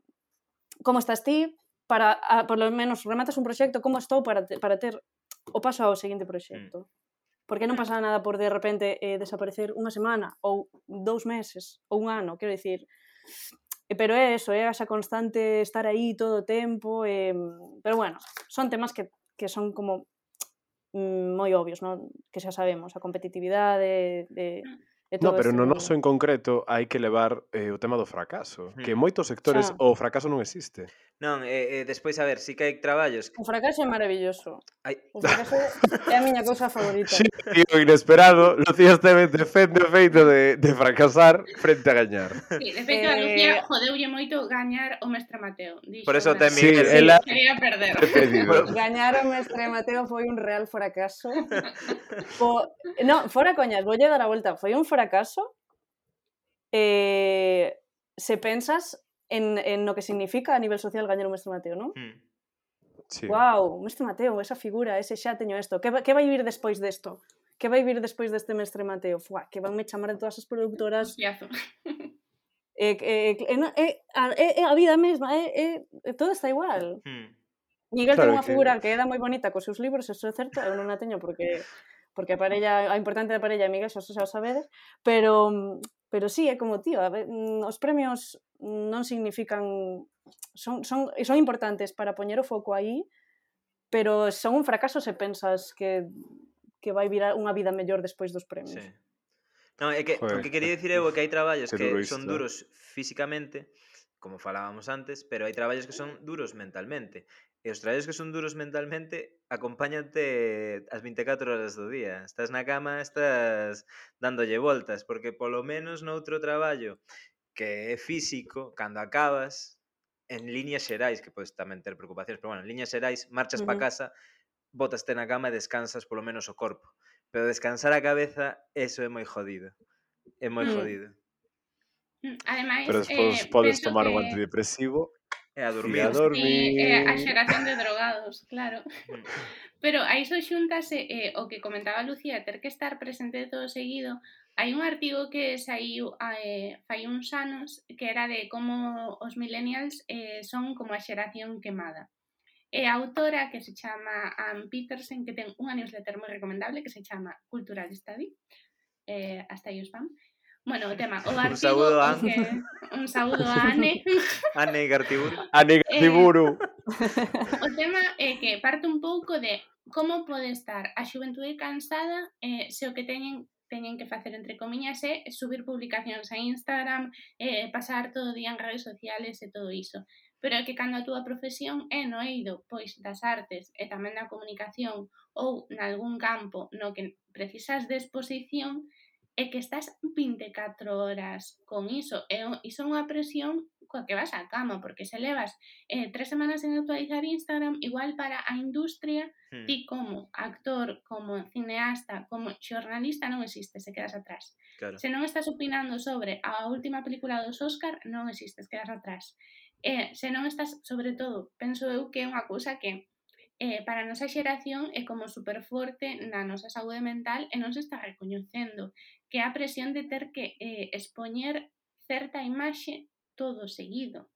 como estás ti, para, a, por lo menos, rematas un proxecto, como estou para, te, para ter o paso ao seguinte mm. proxecto. Mm porque non mm. pasa nada por de repente eh, desaparecer unha semana ou dous meses ou un ano, quero dicir eh, pero é eso, é esa constante estar aí todo o tempo eh, pero bueno, son temas que, que son como mm, moi obvios, non? que xa sabemos, a competitividade de, de E todo no, pero no noso en concreto hai que levar eh, o tema do fracaso, mm. que en hmm. moitos sectores Xa. o fracaso non existe. Non, eh, eh, despois a ver, si sí que hai traballos. Que... O fracaso é maravilloso. Ai. O fracaso é a miña cousa favorita. Sí, tío, inesperado, Lucía Esteves defende o feito de, de fracasar frente a gañar. Sí, de feito, eh... a Lucía jodeulle moito gañar o mestre Mateo. Dixo, Por eso ten sí, que ela... quería perder. Gañar o mestre Mateo foi un real fracaso. Po... No, fora coñas, voulle dar a volta, foi un fracaso eh, se pensas en, en no que significa a nivel social gañar o mestre Mateo, non? Mm. Sí. Wow, mestre Mateo, esa figura, ese xa teño isto. Que, va- que vai vir despois desto? Que vai vir despois deste mestre Mateo? Fuá, que vanme chamar de todas as productoras Piazo. eh, eh, eh, no, eh, a, eh, eh, a vida mesma, eh, eh, eh, todo está igual. Mm. Miguel Claro ten unha que- figura que era moi bonita cos seus libros, eso é certo, eu non a teño porque porque a parella, a importante da parella amiga, xa, xa o sabedes, pero pero sí, é como, tío, a ver, mm, os premios non significan son, son, son importantes para poñer o foco aí, pero son un fracaso se pensas que que vai virar unha vida mellor despois dos premios. Sí. No, é que Joder. o que quería eh, dicir eu é que hai traballos que duro son duros físicamente, como falábamos antes, pero hai traballos que son duros mentalmente. E os traballos que son duros mentalmente acompáñate as 24 horas do día. Estás na cama, estás dándolle voltas, porque polo menos noutro traballo que é físico, cando acabas, en líneas xerais, que podes tamén ter preocupacións, pero bueno, en líneas xerais, marchas uh -huh. pa casa, botaste na cama e descansas polo menos o corpo. Pero descansar a cabeza, eso é moi jodido. É moi mm. jodido. Mm, ademais, pero despois eh, podes tomar que... un antidepresivo E a dormir. E a, dormir. Sí, eh, a xeración de drogados, claro. Pero a iso xuntase eh, o que comentaba Lucía, ter que estar presente todo seguido. Hai un artigo que saiu eh, fai uns anos que era de como os millennials eh, son como a xeración quemada. E a autora que se chama Ann Petersen que ten unha newsletter moi recomendable que se chama Cultural Study. Eh, hasta aí os van Bueno, o tema, o artigo, un saúdo a Anne. Que, un saúdo a Anne. Anne Gartiburu. Ane eh, Gartiburu. Eh, o tema é que parte un pouco de como pode estar a xuventude cansada eh, se o que teñen teñen que facer entre comiñas é subir publicacións a Instagram, eh, pasar todo o día en redes sociales e todo iso. Pero é que cando a túa profesión é no eido, pois das artes e tamén da comunicación ou nalgún campo no que precisas de exposición, é que estás 24 horas con iso, e iso é unha presión coa que vas á cama, porque se levas eh, tres semanas en actualizar Instagram, igual para a industria, hmm. ti como actor, como cineasta, como xornalista non existes, se quedas atrás. Claro. Se non estás opinando sobre a última película dos Oscar, non existes, quedas atrás. Eh, se non estás, sobre todo, penso eu que é unha cousa que eh, para a nosa xeración é como super forte na nosa saúde mental e non se está recoñecendo que é a presión de ter que eh, expoñer certa imaxe todo seguido.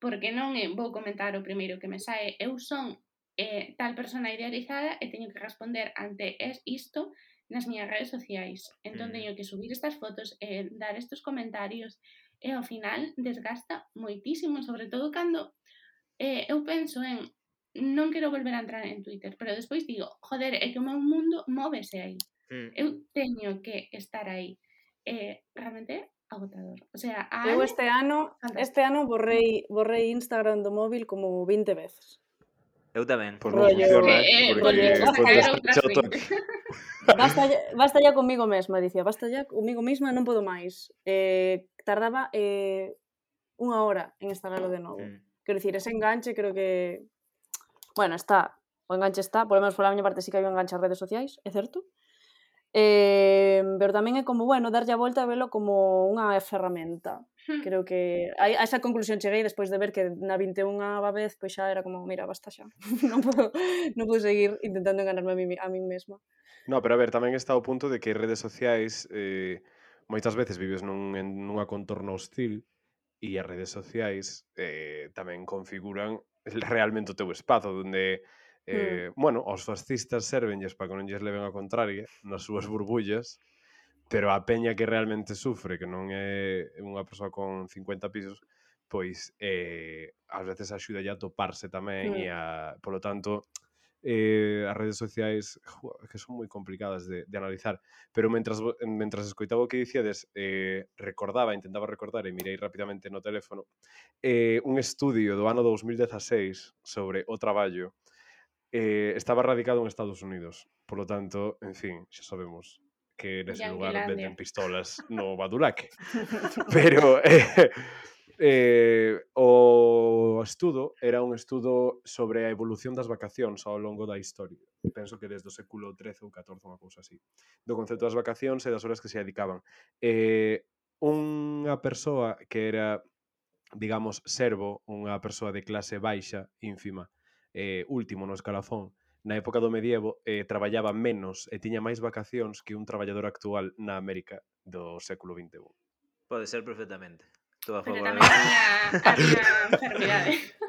Porque non é, vou comentar o primeiro que me sae, eu son eh, tal persona idealizada e teño que responder ante es isto nas miñas redes sociais. Entón teño que subir estas fotos, eh, dar estes comentarios e ao final desgasta moitísimo, sobre todo cando eh, eu penso en non quero volver a entrar en Twitter, pero despois digo, joder, é que o meu mundo móvese aí mm. eu teño que estar aí. Eh, realmente agotador. O sea, a eu este ano, fantástico. este ano borrei, borrei Instagram do móvil como 20 veces. Eu tamén. Pois non funciona, eh, eh, porque eh, porque escucha o toque. Basta, basta ya comigo mesma, dicía, basta ya comigo mesma, non podo máis. Eh, tardaba eh, unha hora en instalarlo de novo. Mm. Quero dicir, ese enganche creo que... Bueno, está, o enganche está, por lo menos pola miña parte sí que hai un enganche ás redes sociais, é certo? Eh, pero tamén é como, bueno, darlle a volta a velo como unha ferramenta. Hmm. Creo que a, a esa conclusión cheguei despois de ver que na 21 a vez pois xa era como, mira, basta xa. non podo, non podo seguir intentando ganarme a mí, a mí mesma. No, pero a ver, tamén está o punto de que redes sociais eh, moitas veces vives nun, en nunha contorno hostil e as redes sociais eh, tamén configuran realmente o teu espazo, onde Mm. Eh, mm. Bueno, aos fascistas servenlles para que non lles leven a contraria nas súas burbullas, pero a peña que realmente sufre, que non é unha persoa con 50 pisos, pois eh, ás veces axuda a toparse tamén mm. e a, polo tanto, eh, as redes sociais jo, que son moi complicadas de, de analizar pero mentras, mentras escoitaba o que dicíades eh, recordaba, intentaba recordar e mirei rapidamente no teléfono eh, un estudio do ano 2016 sobre o traballo eh, estaba radicado en Estados Unidos. Por lo tanto, en fin, xa sabemos que nese lugar venden pistolas no Badulaque. Pero eh, eh, o estudo era un estudo sobre a evolución das vacacións ao longo da historia. Penso que desde o século XIII ou XIV, unha cousa así. Do concepto das vacacións e das horas que se dedicaban. Eh, unha persoa que era digamos, servo, unha persoa de clase baixa, ínfima, eh, último no escalafón na época do medievo eh, traballaba menos e tiña máis vacacións que un traballador actual na América do século XXI. Pode ser perfectamente. Estou a favor. Pero tamén había, había enfermidade.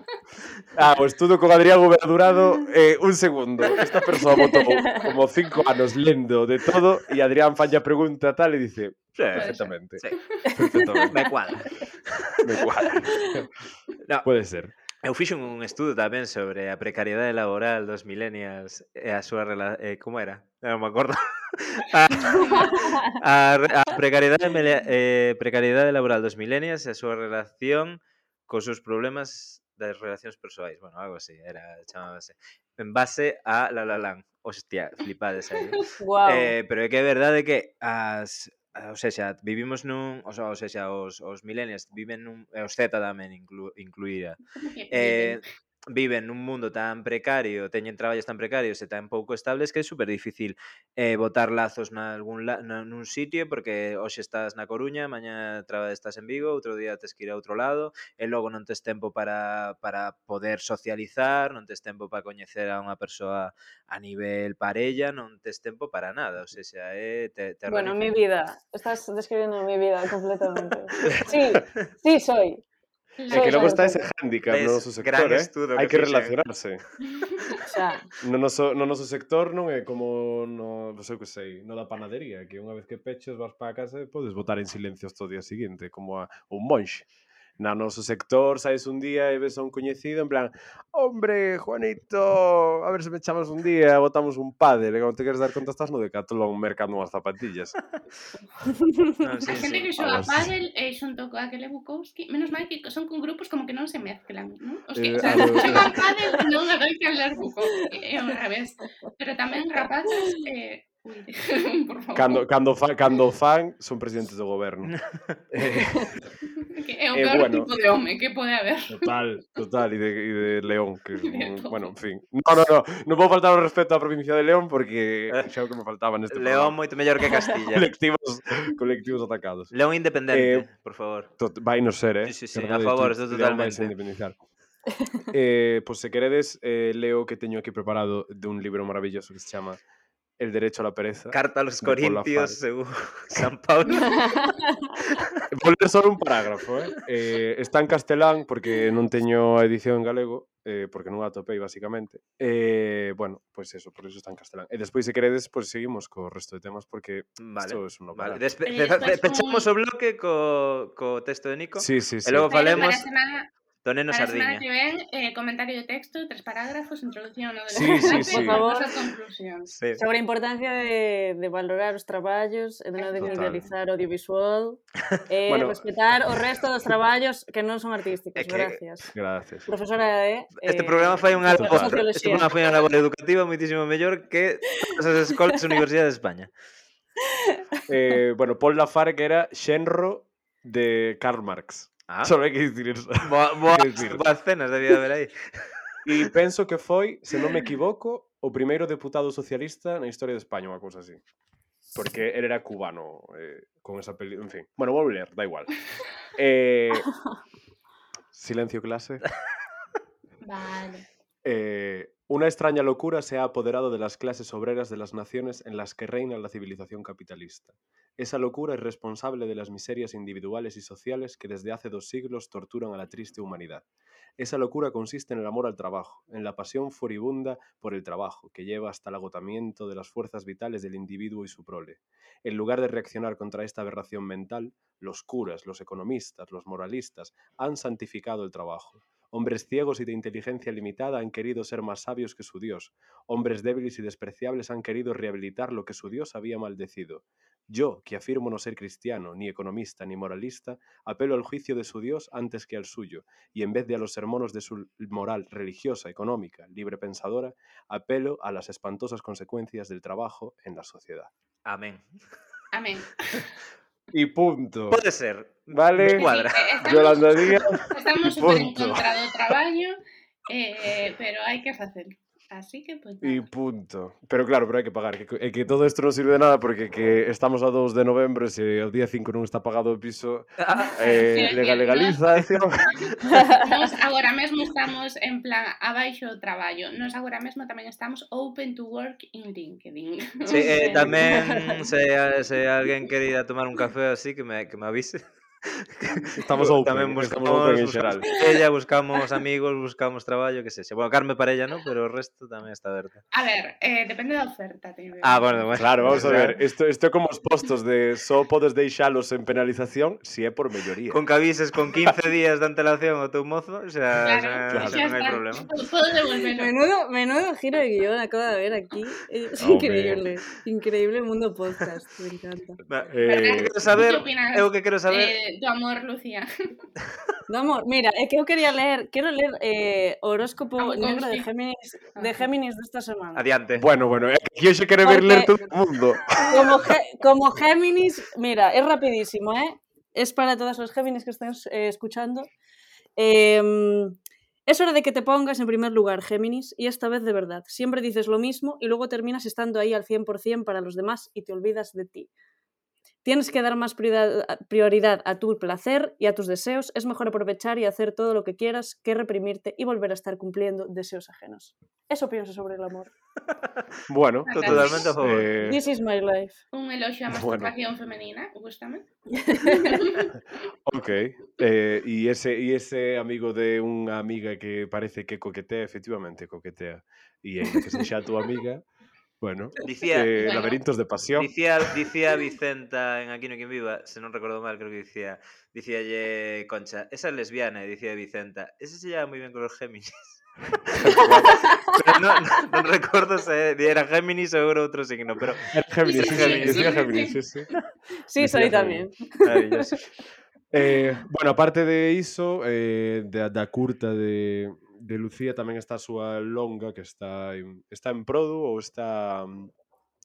Ah, pois o estudo con Adrián Gobernadurado, eh, un segundo. Esta persoa botou como cinco anos lendo de todo e Adrián falla pregunta tal e dice sí, perfectamente. Sí. perfectamente. Me cuadra. Me cuadra. No. Puede ser. Eu fixo un estudo tamén sobre a precariedade laboral dos millennials e a súa rela... Eh, como era? Ah, non me acordo. a, a, a precariedade, eh, precariedade laboral dos millennials e a súa relación cos seus problemas das relacións persoais. Bueno, algo así, era chamábase. En base a La La Land. Hostia, flipades aí. wow. eh, pero é que é verdade que as o sea, vivimos nun, o sea, o sea, os, os millennials viven nun, e os Z tamén inclu, incluída. eh, viven nun mundo tan precario, teñen traballos tan precarios e tan pouco estables que é super difícil eh, botar lazos na algún la, na, nun sitio porque hoxe estás na Coruña, mañá traba estás en Vigo, outro día tes que ir a outro lado e logo non tes tempo para, para poder socializar, non tes tempo para coñecer a unha persoa a nivel parella, non tes tempo para nada, o sea, é te, te Bueno, mi vida, estás describindo mi vida completamente. sí, sí soy. É que logo está ese hándicap no noso sector, eh? Hai que, relacionarse. Xa. No noso, no noso sector non é como no, non sei que sei, no da panadería, que unha vez que peches vas para casa e podes votar en silencio hasta o día seguinte, como a un monxe na noso sector, saes un día e ves a un coñecido en plan, hombre, Juanito, a ver se me chamas un día, botamos un pádel, e cando te queres dar conta estás no Decathlon mercando unhas zapatillas. no, sí, a xente sí. que xoga pádel e xunto coa que Bukowski, menos mal que son con grupos como que non se mezclan, non? Os que eh, xa, o sea, pádel non adoitan lar Bukowski, é eh, ao revés. Pero tamén rapaces, eh, cando, cando, fa, cando fan son presidentes do goberno. Eh, é o peor eh, bueno, tipo de home que pode haber? Total, total, e de, e de León que, de bueno, en fin. No, no, no, non vou faltar o respeto á provincia de León porque eh. xa o que me faltaba neste León programa. moito mellor que Castilla. Colectivos, colectivos atacados. León independente, eh, por favor. tot, vai no ser, eh? Sí, sí, sí, a favor, estou totalmente. eh, pois pues, se queredes eh, leo que teño aquí preparado de un libro maravilloso que se chama el derecho a la pereza. Carta a los Corintios, según San Pablo. Vou ler só un parágrafo, eh? eh? Está en castelán, porque non teño a edición en galego, eh, porque non a topei, basicamente. Eh, bueno, pois pues eso, por eso está en castelán. E despois, se queredes, pois pues seguimos co resto de temas, porque vale. isto é un vale. Despe Pechamos como... o bloque co, co texto de Nico. Sí, sí, sí. E logo falemos... Pero para Donenos Para Sardiña. que ven, eh, comentario de texto, tres parágrafos, introducción. ¿no? Sí, sí, sí. Por favor, conclusión. Sí. Sobre a importancia de, de valorar os traballos e de non idealizar o audiovisual e eh, bueno, respetar o resto dos traballos que non son artísticos. Que, gracias. Gracias. Profesora. Eh, este eh, programa foi unha labor, este programa foi unha labor educativa moitísimo mellor que todas as escolas e universidades de España. Eh, bueno, Paul Lafargue era xenro de Karl Marx. Ah. Solo hai que dicir eso. Boa, boa, boas cenas debía haber aí. E penso que foi, se non me equivoco, o primeiro deputado socialista na historia de España, unha cousa así. Porque él era cubano, eh, con esa peli... En fin. Bueno, vou ler, da igual. Eh... Silencio clase. Vale. Eh, una extraña locura se ha apoderado de las clases obreras de las naciones en las que reina la civilización capitalista. Esa locura es responsable de las miserias individuales y sociales que desde hace dos siglos torturan a la triste humanidad. Esa locura consiste en el amor al trabajo, en la pasión furibunda por el trabajo, que lleva hasta el agotamiento de las fuerzas vitales del individuo y su prole. En lugar de reaccionar contra esta aberración mental, los curas, los economistas, los moralistas han santificado el trabajo. Hombres ciegos y de inteligencia limitada han querido ser más sabios que su Dios. Hombres débiles y despreciables han querido rehabilitar lo que su Dios había maldecido. Yo, que afirmo no ser cristiano, ni economista, ni moralista, apelo al juicio de su Dios antes que al suyo, y en vez de a los sermones de su moral religiosa, económica, libre pensadora, apelo a las espantosas consecuencias del trabajo en la sociedad. Amén. Amén. Y punto. Pode ser. Vale. Cuadra. Estamos, Yolanda Díaz. Estamos super en contra do traballo, eh, pero hai que facelo. Así que pues nada. E punto. Pero claro, pero hai que pagar, que, que todo isto non sirve de nada porque que estamos a 2 de novembro, e se o día 5 non está pagado o piso, eh, legal, legaliza. Nós agora mesmo estamos en plan abaixo o traballo. Nós agora mesmo tamén estamos open to work in LinkedIn. Sí, eh, tamén se, se alguén querida tomar un café así que me, que me avise estamos open, tamén buscamos, estamos open en xeral. Ella, buscamos amigos, buscamos traballo, que sexa. Bueno, Carme Parella, non? Pero o resto tamén está aberta. A ver, eh, depende da oferta, tío. Ah, bueno, bueno. Claro, vamos a ver. Isto isto como os postos de só podes deixalos en penalización se si é por melloría. Con que avises con 15 días de antelación o teu mozo, o sea, claro, xa, claro. xa, non hai problema. Menudo, menudo giro de guión acabo de ver aquí. Es oh, increíble. Man. Increíble mundo podcast, me encanta. Eh, eh, saber, eu que quero saber eh, do amor, Lucía. No, amor, mira, é que eu quería ler, quero ler eh, horóscopo Ah, negro de. Géminis, de Géminis desta semana. adiante. Bueno, bueno, é que hoxe quere ver Porque- ler todo o mundo. Como, como Géminis, mira, es rapidísimo, ¿eh? Es para todos los Géminis que estén eh, escuchando. Eh, Es hora de que te pongas en primer lugar, Géminis, y esta vez de verdad. Siempre dices lo mismo y luego terminas estando ahí al 100% para los demás y te olvidas de ti. Tienes que dar más prioridad a tu placer y a tus deseos. Es mejor aprovechar y hacer todo lo que quieras que reprimirte y volver a estar cumpliendo deseos ajenos. Eso pienso sobre el amor. Bueno, Totalmente a favor. eh, This is my life. Un elogio a Bueno. masturbación femenina, gústame. ok. Eh, e ese, e ese amigo de unha amiga que parece que coquetea, efectivamente coquetea. E en que a túa amiga, bueno, Dicía, eh, Bueno. laberintos de pasión. dicía, dicía Vicenta en Aquí no quien viva, se non recordo mal, creo que dicía, dicíalle Concha, esa é lesbiana, e dicía Vicenta, ese se lleva moi ben con los Géminis. pero non, non, non recordo se era Géminis ou era outro signo, pero Era Géminis, sí, sí, Géminis. decía Géminis, sí, sí. Sí, Decía soy tamén. maravilloso. Eh, bueno, aparte de iso, eh, da, da curta de, de Lucía tamén está a súa longa que está en, está en Prodo ou está mm,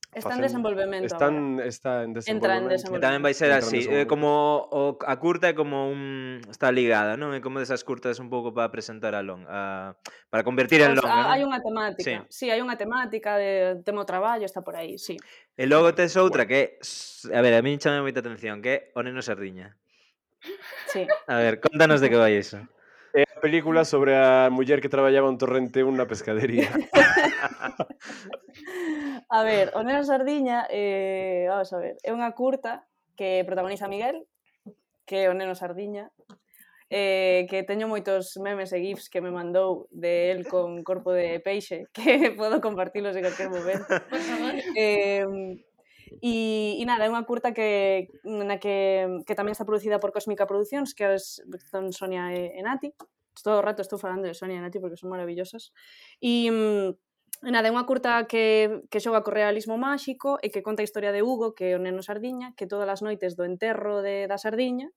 Está en desenvolvemento. Están, está en desenvolvemento. Entra en desenvolvemento. E tamén vai ser así, eh, como o, a curta é como un está ligada, non? É como desas curtas un pouco para presentar a long, a, para convertir en pues, long. ¿eh? Ah, hai unha temática. Sí. sí, hai unha temática de temo traballo, está por aí, sí. E logo tes outra que, a ver, a mí chame moita atención, que é O neno sardiña. Sí. A ver, contanos de que vai iso. É a película sobre a muller que traballaba un torrente unha pescadería. a ver, o Neno Sardiña, eh, vamos a ver, é unha curta que protagoniza Miguel, que é o Neno Sardiña, eh, que teño moitos memes e gifs que me mandou de el con corpo de peixe que podo compartilos en calquer momento. Por favor. Eh, E, e nada, é unha curta que, na que, que tamén está producida por Cósmica Produccións, que es, son Sonia e, e Nati. Todo o rato estou falando de Sonia e Nati porque son maravillosas. E, mm, nada, é unha curta que, que xoga co realismo máxico e que conta a historia de Hugo, que é o neno sardiña, que todas as noites do enterro de, da sardiña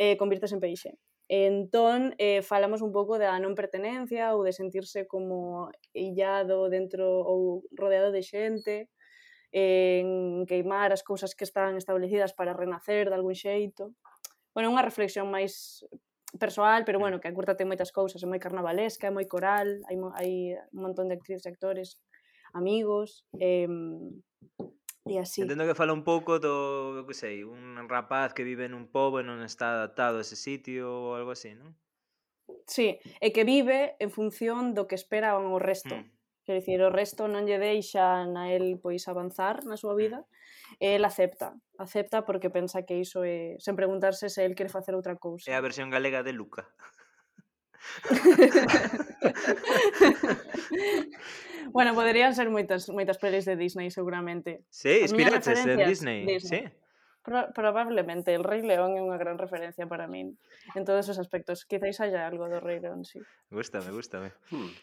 eh, convirtes en peixe. Entón, eh, falamos un pouco da non pertenencia ou de sentirse como illado dentro ou rodeado de xente en queimar as cousas que están establecidas para renacer de algún xeito. Bueno, unha reflexión máis persoal, pero bueno, que a curta ten moitas cousas, é moi carnavalesca, é moi coral, hai, mo, hai un montón de actrices e actores, amigos, eh, e así. Entendo que fala un pouco do, que sei, un rapaz que vive nun pobo e non está adaptado a ese sitio ou algo así, non? Sí, e que vive en función do que esperan o resto. Mm. Quer dicir, o resto non lle deixa a el pois avanzar na súa vida e el acepta. Acepta porque pensa que iso é... sen preguntarse se el quere facer outra cousa. É a versión galega de Luca. bueno, poderían ser moitas moitas pelis de Disney seguramente. Sí, inspiraches en Disney, Disney. sí. Pro probablemente el Rei León é unha gran referencia para min en todos os aspectos. Quizáis haya algo do Rei León, sí. Gústame, gústame. Hmm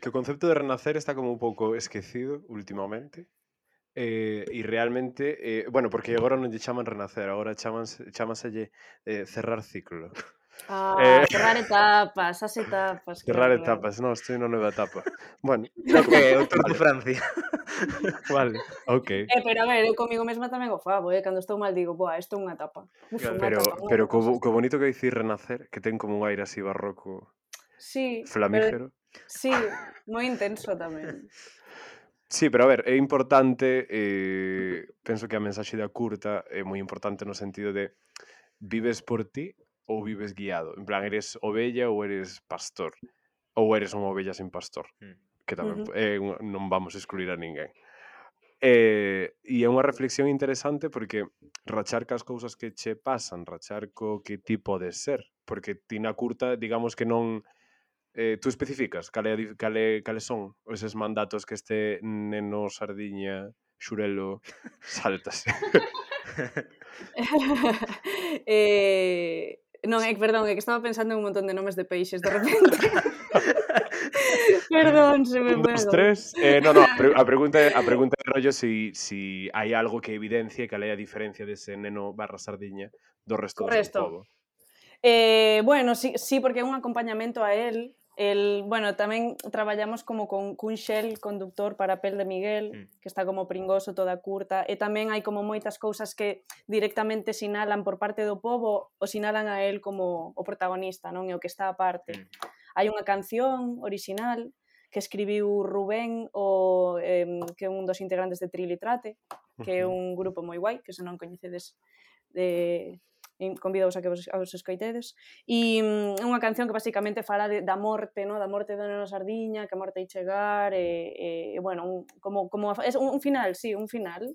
que o concepto de renacer está como un pouco esquecido últimamente. Eh, e realmente, eh, bueno, porque agora non lle chaman renacer, agora chamanse, chamaselle eh, cerrar ciclo. Ah, eh, cerrar etapas, as etapas. Cerrar claro. etapas, non, estou na nova etapa. bueno, creo que o Tour de Francia. vale, ok. Eh, pero a ver, eu comigo mesma tamén o fabo, eh, cando estou mal digo, boa, isto é unha etapa. Uf, claro. Pero, etapa, pero co, co bonito que dicir renacer, que ten como un aire así barroco sí, flamígero. Pero Sí, moi intenso tamén. Sí, pero a ver, é importante, eh, penso que a mensaxe da curta é moi importante no sentido de vives por ti ou vives guiado. En plan, eres ovella ou eres pastor. Ou eres unha ovella sin pastor. Mm. Que tamén uh -huh. eh, non vamos a excluir a ninguén. Eh, e é unha reflexión interesante porque rachar cas cousas que che pasan, rachar co que ti podes ser. Porque ti na curta, digamos que non eh, tú especificas cale, cale, cales son eses mandatos que este neno sardiña xurelo saltas? eh, non, é, eh, perdón, é que estaba pensando en un montón de nomes de peixes de repente. Perdón, se me puedo. tres. Eh, no, no, a pregunta, a pregunta de rollo si, si hai algo que evidencie que a diferencia dese neno barra sardiña do resto Correcto. do povo. Eh, bueno, sí, sí, porque é un acompañamento a él El, bueno, tamén traballamos como con cun xel conductor para pel de Miguel, mm. que está como pringoso toda curta, e tamén hai como moitas cousas que directamente sinalan por parte do povo o sinalan a él como o protagonista, non E o que está aparte. Mm. Hai unha canción original que escribiu Rubén, o, eh, que é un dos integrantes de Trilitrate, que é un grupo moi guai, que se non coñecedes de convidaos a que vos, a vos escoitedes. E é unha canción que basicamente fala de, da morte, no? da morte da nena sardiña que a morte hai chegar e, e bueno, un, como, como é un, un final, sí, un final.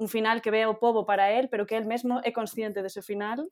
Un final que ve o povo para el, pero que el mesmo é consciente dese final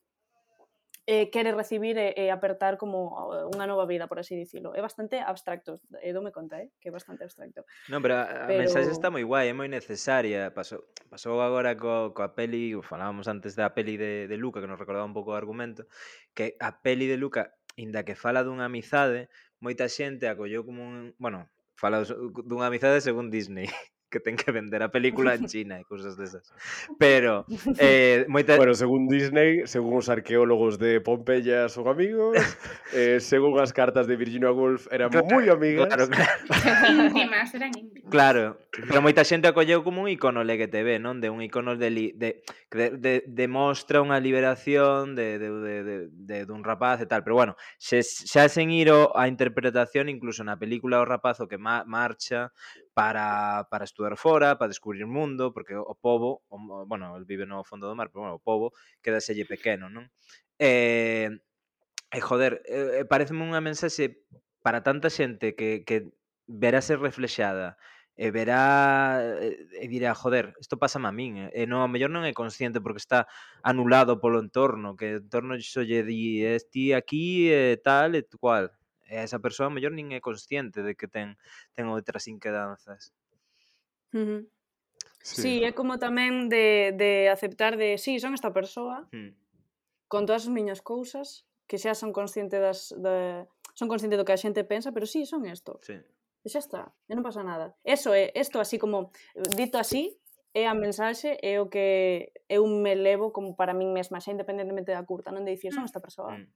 eh, quere recibir e, e apertar como eh, unha nova vida, por así dicilo. É bastante abstracto, e dome conta, eh, que é bastante abstracto. Non, pero a, pero... a mensaxe está moi guai, é moi necesaria. Pasou, pasou agora co, coa peli, falábamos antes da peli de, de Luca, que nos recordaba un pouco o argumento, que a peli de Luca, inda que fala dunha amizade, moita xente acolleu como un... Bueno, fala dunha amizade según Disney que ten que vender a película en China e cousas desas. Pero eh, moita... Bueno, según Disney, según os arqueólogos de Pompeya son amigos, eh, según as cartas de Virginia Woolf eran claro, moi amigas. Claro, claro. íntimas, eran íntimas. Claro, Pero moita xente acolleu como un icono LGTB, non? De un icono de, li, de, de, de, de mostra unha liberación de, de, de, de, de, dun rapaz e tal. Pero bueno, se, xa sen ir a interpretación incluso na película o rapazo que ma, marcha para, para estudar fora, para descubrir o mundo, porque o povo, o, bueno, el vive no fondo do mar, pero bueno, o povo quedaselle pequeno, non? Eh, E eh, joder, eh, eh pareceme unha mensaxe para tanta xente que, que verase reflexada e verá eh, e dirá, joder, isto pasa a min, eh. e non, a mellor non é consciente porque está anulado polo entorno, que o entorno xo lle di, ti aquí e tal e cual. E esa persoa a mellor nin é consciente de que ten ten outras inquedanzas. Uh -huh. Sí. sí, é como tamén de, de aceptar de, sí, son esta persoa, mm. con todas as miñas cousas, que xa son consciente das, de, son consciente do que a xente pensa, pero sí, son isto. Sí. E xa está, e non pasa nada. Eso é, isto así como, dito así, é a mensaxe, é o que eu me levo como para min mesma, xa independentemente da curta, non de dicir, son mm, esta persoa. Mm.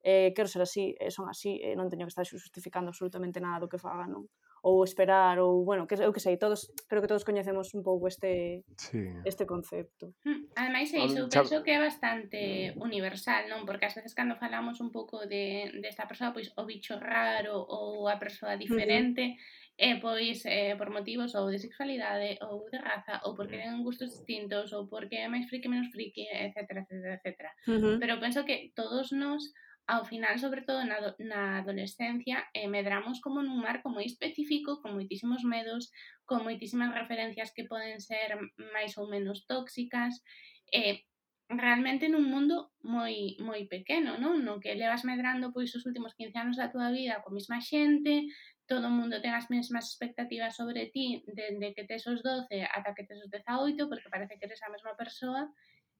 Eh, quero ser así, eh, son así, e non teño que estar xustificando absolutamente nada do que faga, non? ou esperar ou bueno, que eu que sei, todos, creo que todos coñecemos un pouco este sí. este concepto. Mm, ademais é iso, penso que é bastante universal, non? Porque ás veces cando falamos un pouco de desta de persoa, pois o bicho raro ou a persoa diferente, uh -huh. e pois eh, por motivos ou de sexualidade ou de raza ou porque ten gustos distintos ou porque é máis friki menos friki, etc, etc, etc. Uh -huh. Pero penso que todos nos ao final, sobre todo na, do, na adolescencia, eh, medramos como nun marco moi específico, con moitísimos medos, con moitísimas referencias que poden ser máis ou menos tóxicas, eh, realmente nun mundo moi moi pequeno, non? No que levas medrando pois os últimos 15 anos da túa vida coa mesma xente, todo o mundo ten as mesmas expectativas sobre ti dende que tes os 12 ata que tes os 18, porque parece que eres a mesma persoa,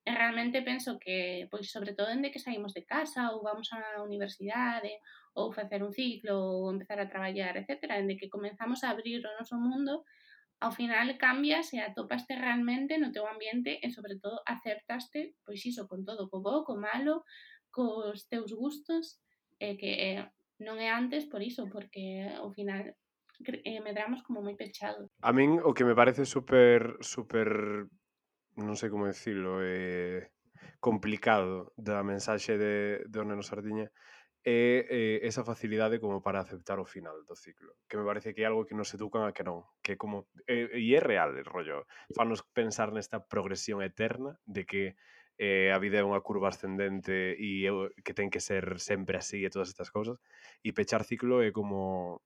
E realmente penso que, pois, sobre todo, dende que saímos de casa ou vamos á universidade ou facer un ciclo ou empezar a traballar, etc., dende que comenzamos a abrir o noso mundo, ao final cambias e atopaste realmente no teu ambiente e, sobre todo, acertaste, pois, iso, con todo, co bo, co malo, cos teus gustos, e que eh, non é antes por iso, porque ao final eh, medramos como moi pechado. A min o que me parece super, super non sei como dicirlo, eh, complicado da mensaxe de, de Orneno Sardiña é eh, esa facilidade como para aceptar o final do ciclo, que me parece que é algo que nos educan a que non, que como eh, e é real el rollo, fanos pensar nesta progresión eterna de que eh, a vida é unha curva ascendente e que ten que ser sempre así e todas estas cousas, e pechar ciclo é como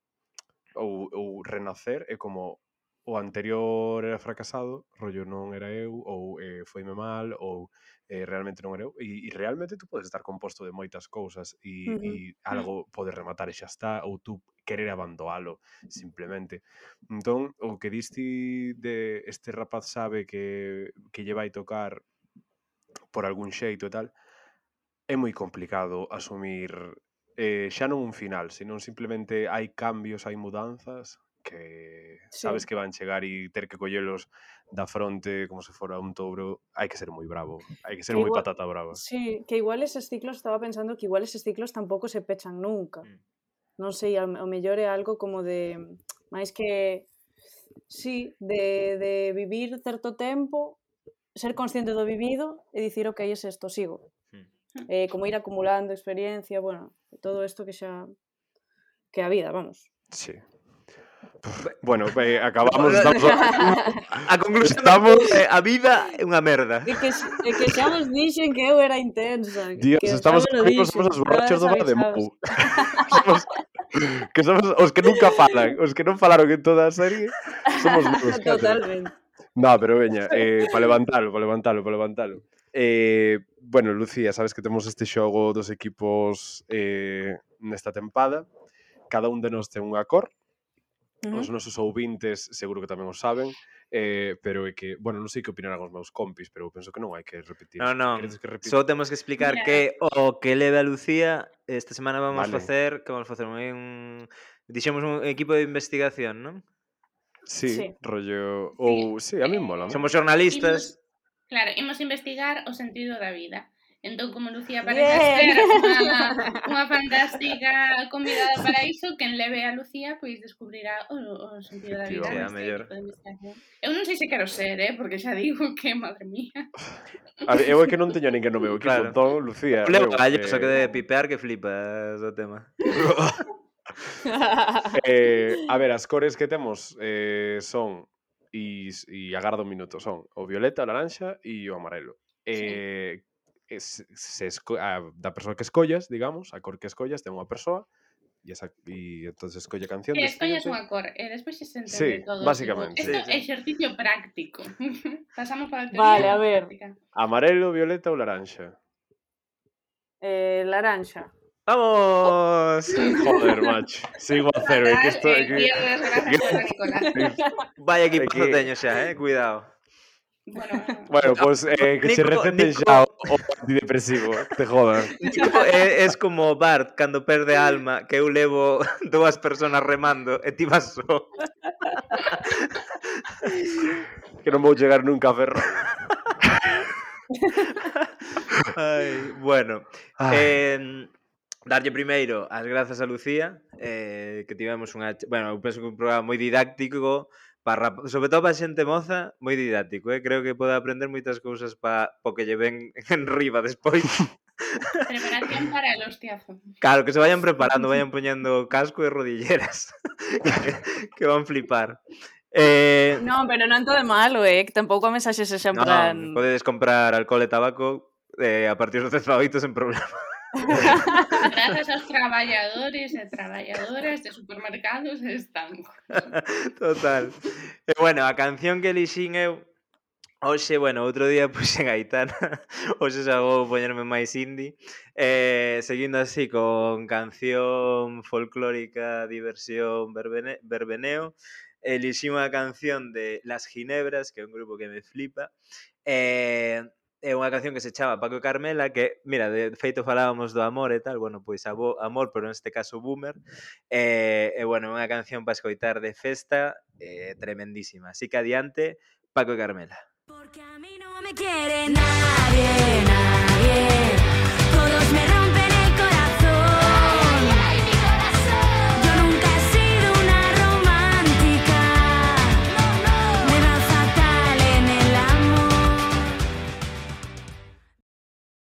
ou, ou renacer é como o anterior era fracasado, rollo non era eu, ou eh, foime mal, ou eh, realmente non era eu, e, e realmente tú podes estar composto de moitas cousas e, uh -huh. e algo pode rematar e xa está, ou tú querer abandoalo simplemente. Entón, o que diste de este rapaz sabe que, que lle vai tocar por algún xeito e tal, é moi complicado asumir eh, xa non un final, senón simplemente hai cambios, hai mudanzas que sabes sí. que van chegar e ter que collelos da fronte como se fora un touro, hai que ser moi bravo, hai que ser moi patata brava. Sí, que igual eses ciclos, estaba pensando que igual eses ciclos tampouco se pechan nunca. Mm. Non sei, o mellor é algo como de máis que sí, de, de vivir certo tempo, ser consciente do vivido e dicir, ok, é es isto, sigo. Mm. Eh, como ir acumulando experiencia, bueno, todo isto que xa que a vida, vamos. Sí. Bueno, eh, acabamos estamos... a, conclusión estamos eh, a vida é unha merda. É que, é que xa vos dixen que eu era intensa. Dios, que estamos amigos, somos os borrachos do bar de Mou. somos, que somos os que nunca falan, os que non falaron en toda a serie, somos nós. Totalmente. No, pero veña, eh, para levantalo, para levantalo, para levantalo. Eh, bueno, Lucía, sabes que temos este xogo dos equipos eh, nesta tempada. Cada un de nós ten unha cor, Uh -huh. Os nosos ouvintes seguro que tamén o saben, eh, pero é que, bueno, non sei que opinarán os meus compis, pero penso que non hai que repetir. No, no. Que? Só temos que explicar yeah. que o que leva a Lucía esta semana vamos vale. facer, que vamos facer un dixemos un equipo de investigación, non? Sí, sí, rollo ou sí. sí, a mí mola. Somos xornalistas. Imos, claro, imos investigar o sentido da vida. Entón, como Lucía parece Bien. unha, unha fantástica convidada para iso, quen leve a Lucía, pois descubrirá o, o sentido da vida. Tío, pois mellor. Eu non sei se quero ser, eh, porque xa digo que, madre mía. A ver, eu é que non teño ninguén no meu equipo, claro. entón, Lucía... Leo, calle, que... só que de pipear que flipas o tema. eh, a ver, as cores que temos eh, son e, e agardo un minuto son o violeta, o laranxa e o amarelo. Eh, sí es, se esco a, da persoa que escollas, digamos, a cor que escollas ten unha persoa e esa e entonces escolle a canción. Que escollas unha cor e despois se entende sí, todo. Básicamente. Tipo, esto sí, sí. exercicio práctico. Pasamos para el Vale, a ver. Amarelo, violeta ou laranxa? Eh, laranxa. ¡Vamos! Oh. Joder, macho. Sigo a cero. Que esto, eh, que... Viernes, gracias, Vaya equipo que... teño xa, eh. Cuidado. Bueno, bueno pues eh, que Nico, se recete Nico... xa o antidepresivo, te jodan. Nico é, es como Bart cando perde a alma, que eu levo dúas personas remando e ti vas só. que non vou chegar nunca a ferro. Ai, bueno, Ai. eh, darlle primeiro as grazas a Lucía, eh, que tivemos unha... Bueno, eu penso que un programa moi didáctico, para, sobre todo para xente moza, moi didáctico, eh? creo que pode aprender moitas cousas para po que lle ven en riba despois. Preparación para el hostiazo. Claro, que se vayan preparando, vayan poñendo casco e rodilleras, que, que van flipar. Eh... Non, pero non todo de malo, eh? Que tampouco a mensaxe se xa en no, plan... Podedes comprar alcohol e tabaco eh, a partir dos 18 sen problema. Gracias aos traballadores e traballadoras de supermercados están. Total. E, bueno, a canción que elixín eu Oxe, bueno, outro día puxen gaitana, Oxe, xa vou poñerme máis indie, eh, seguindo así con canción folclórica, diversión, verbene, verbeneo, eh, elixí unha canción de Las Ginebras, que é un grupo que me flipa, eh, é unha canción que se chama Paco Carmela que, mira, de feito falábamos do amor e tal, bueno, pois abo, amor, pero neste caso boomer, eh, e, eh, eh, bueno, unha canción para escoitar de festa eh, tremendísima. Así que adiante, Paco Carmela. Porque a mí no me quiere nadie, nadie.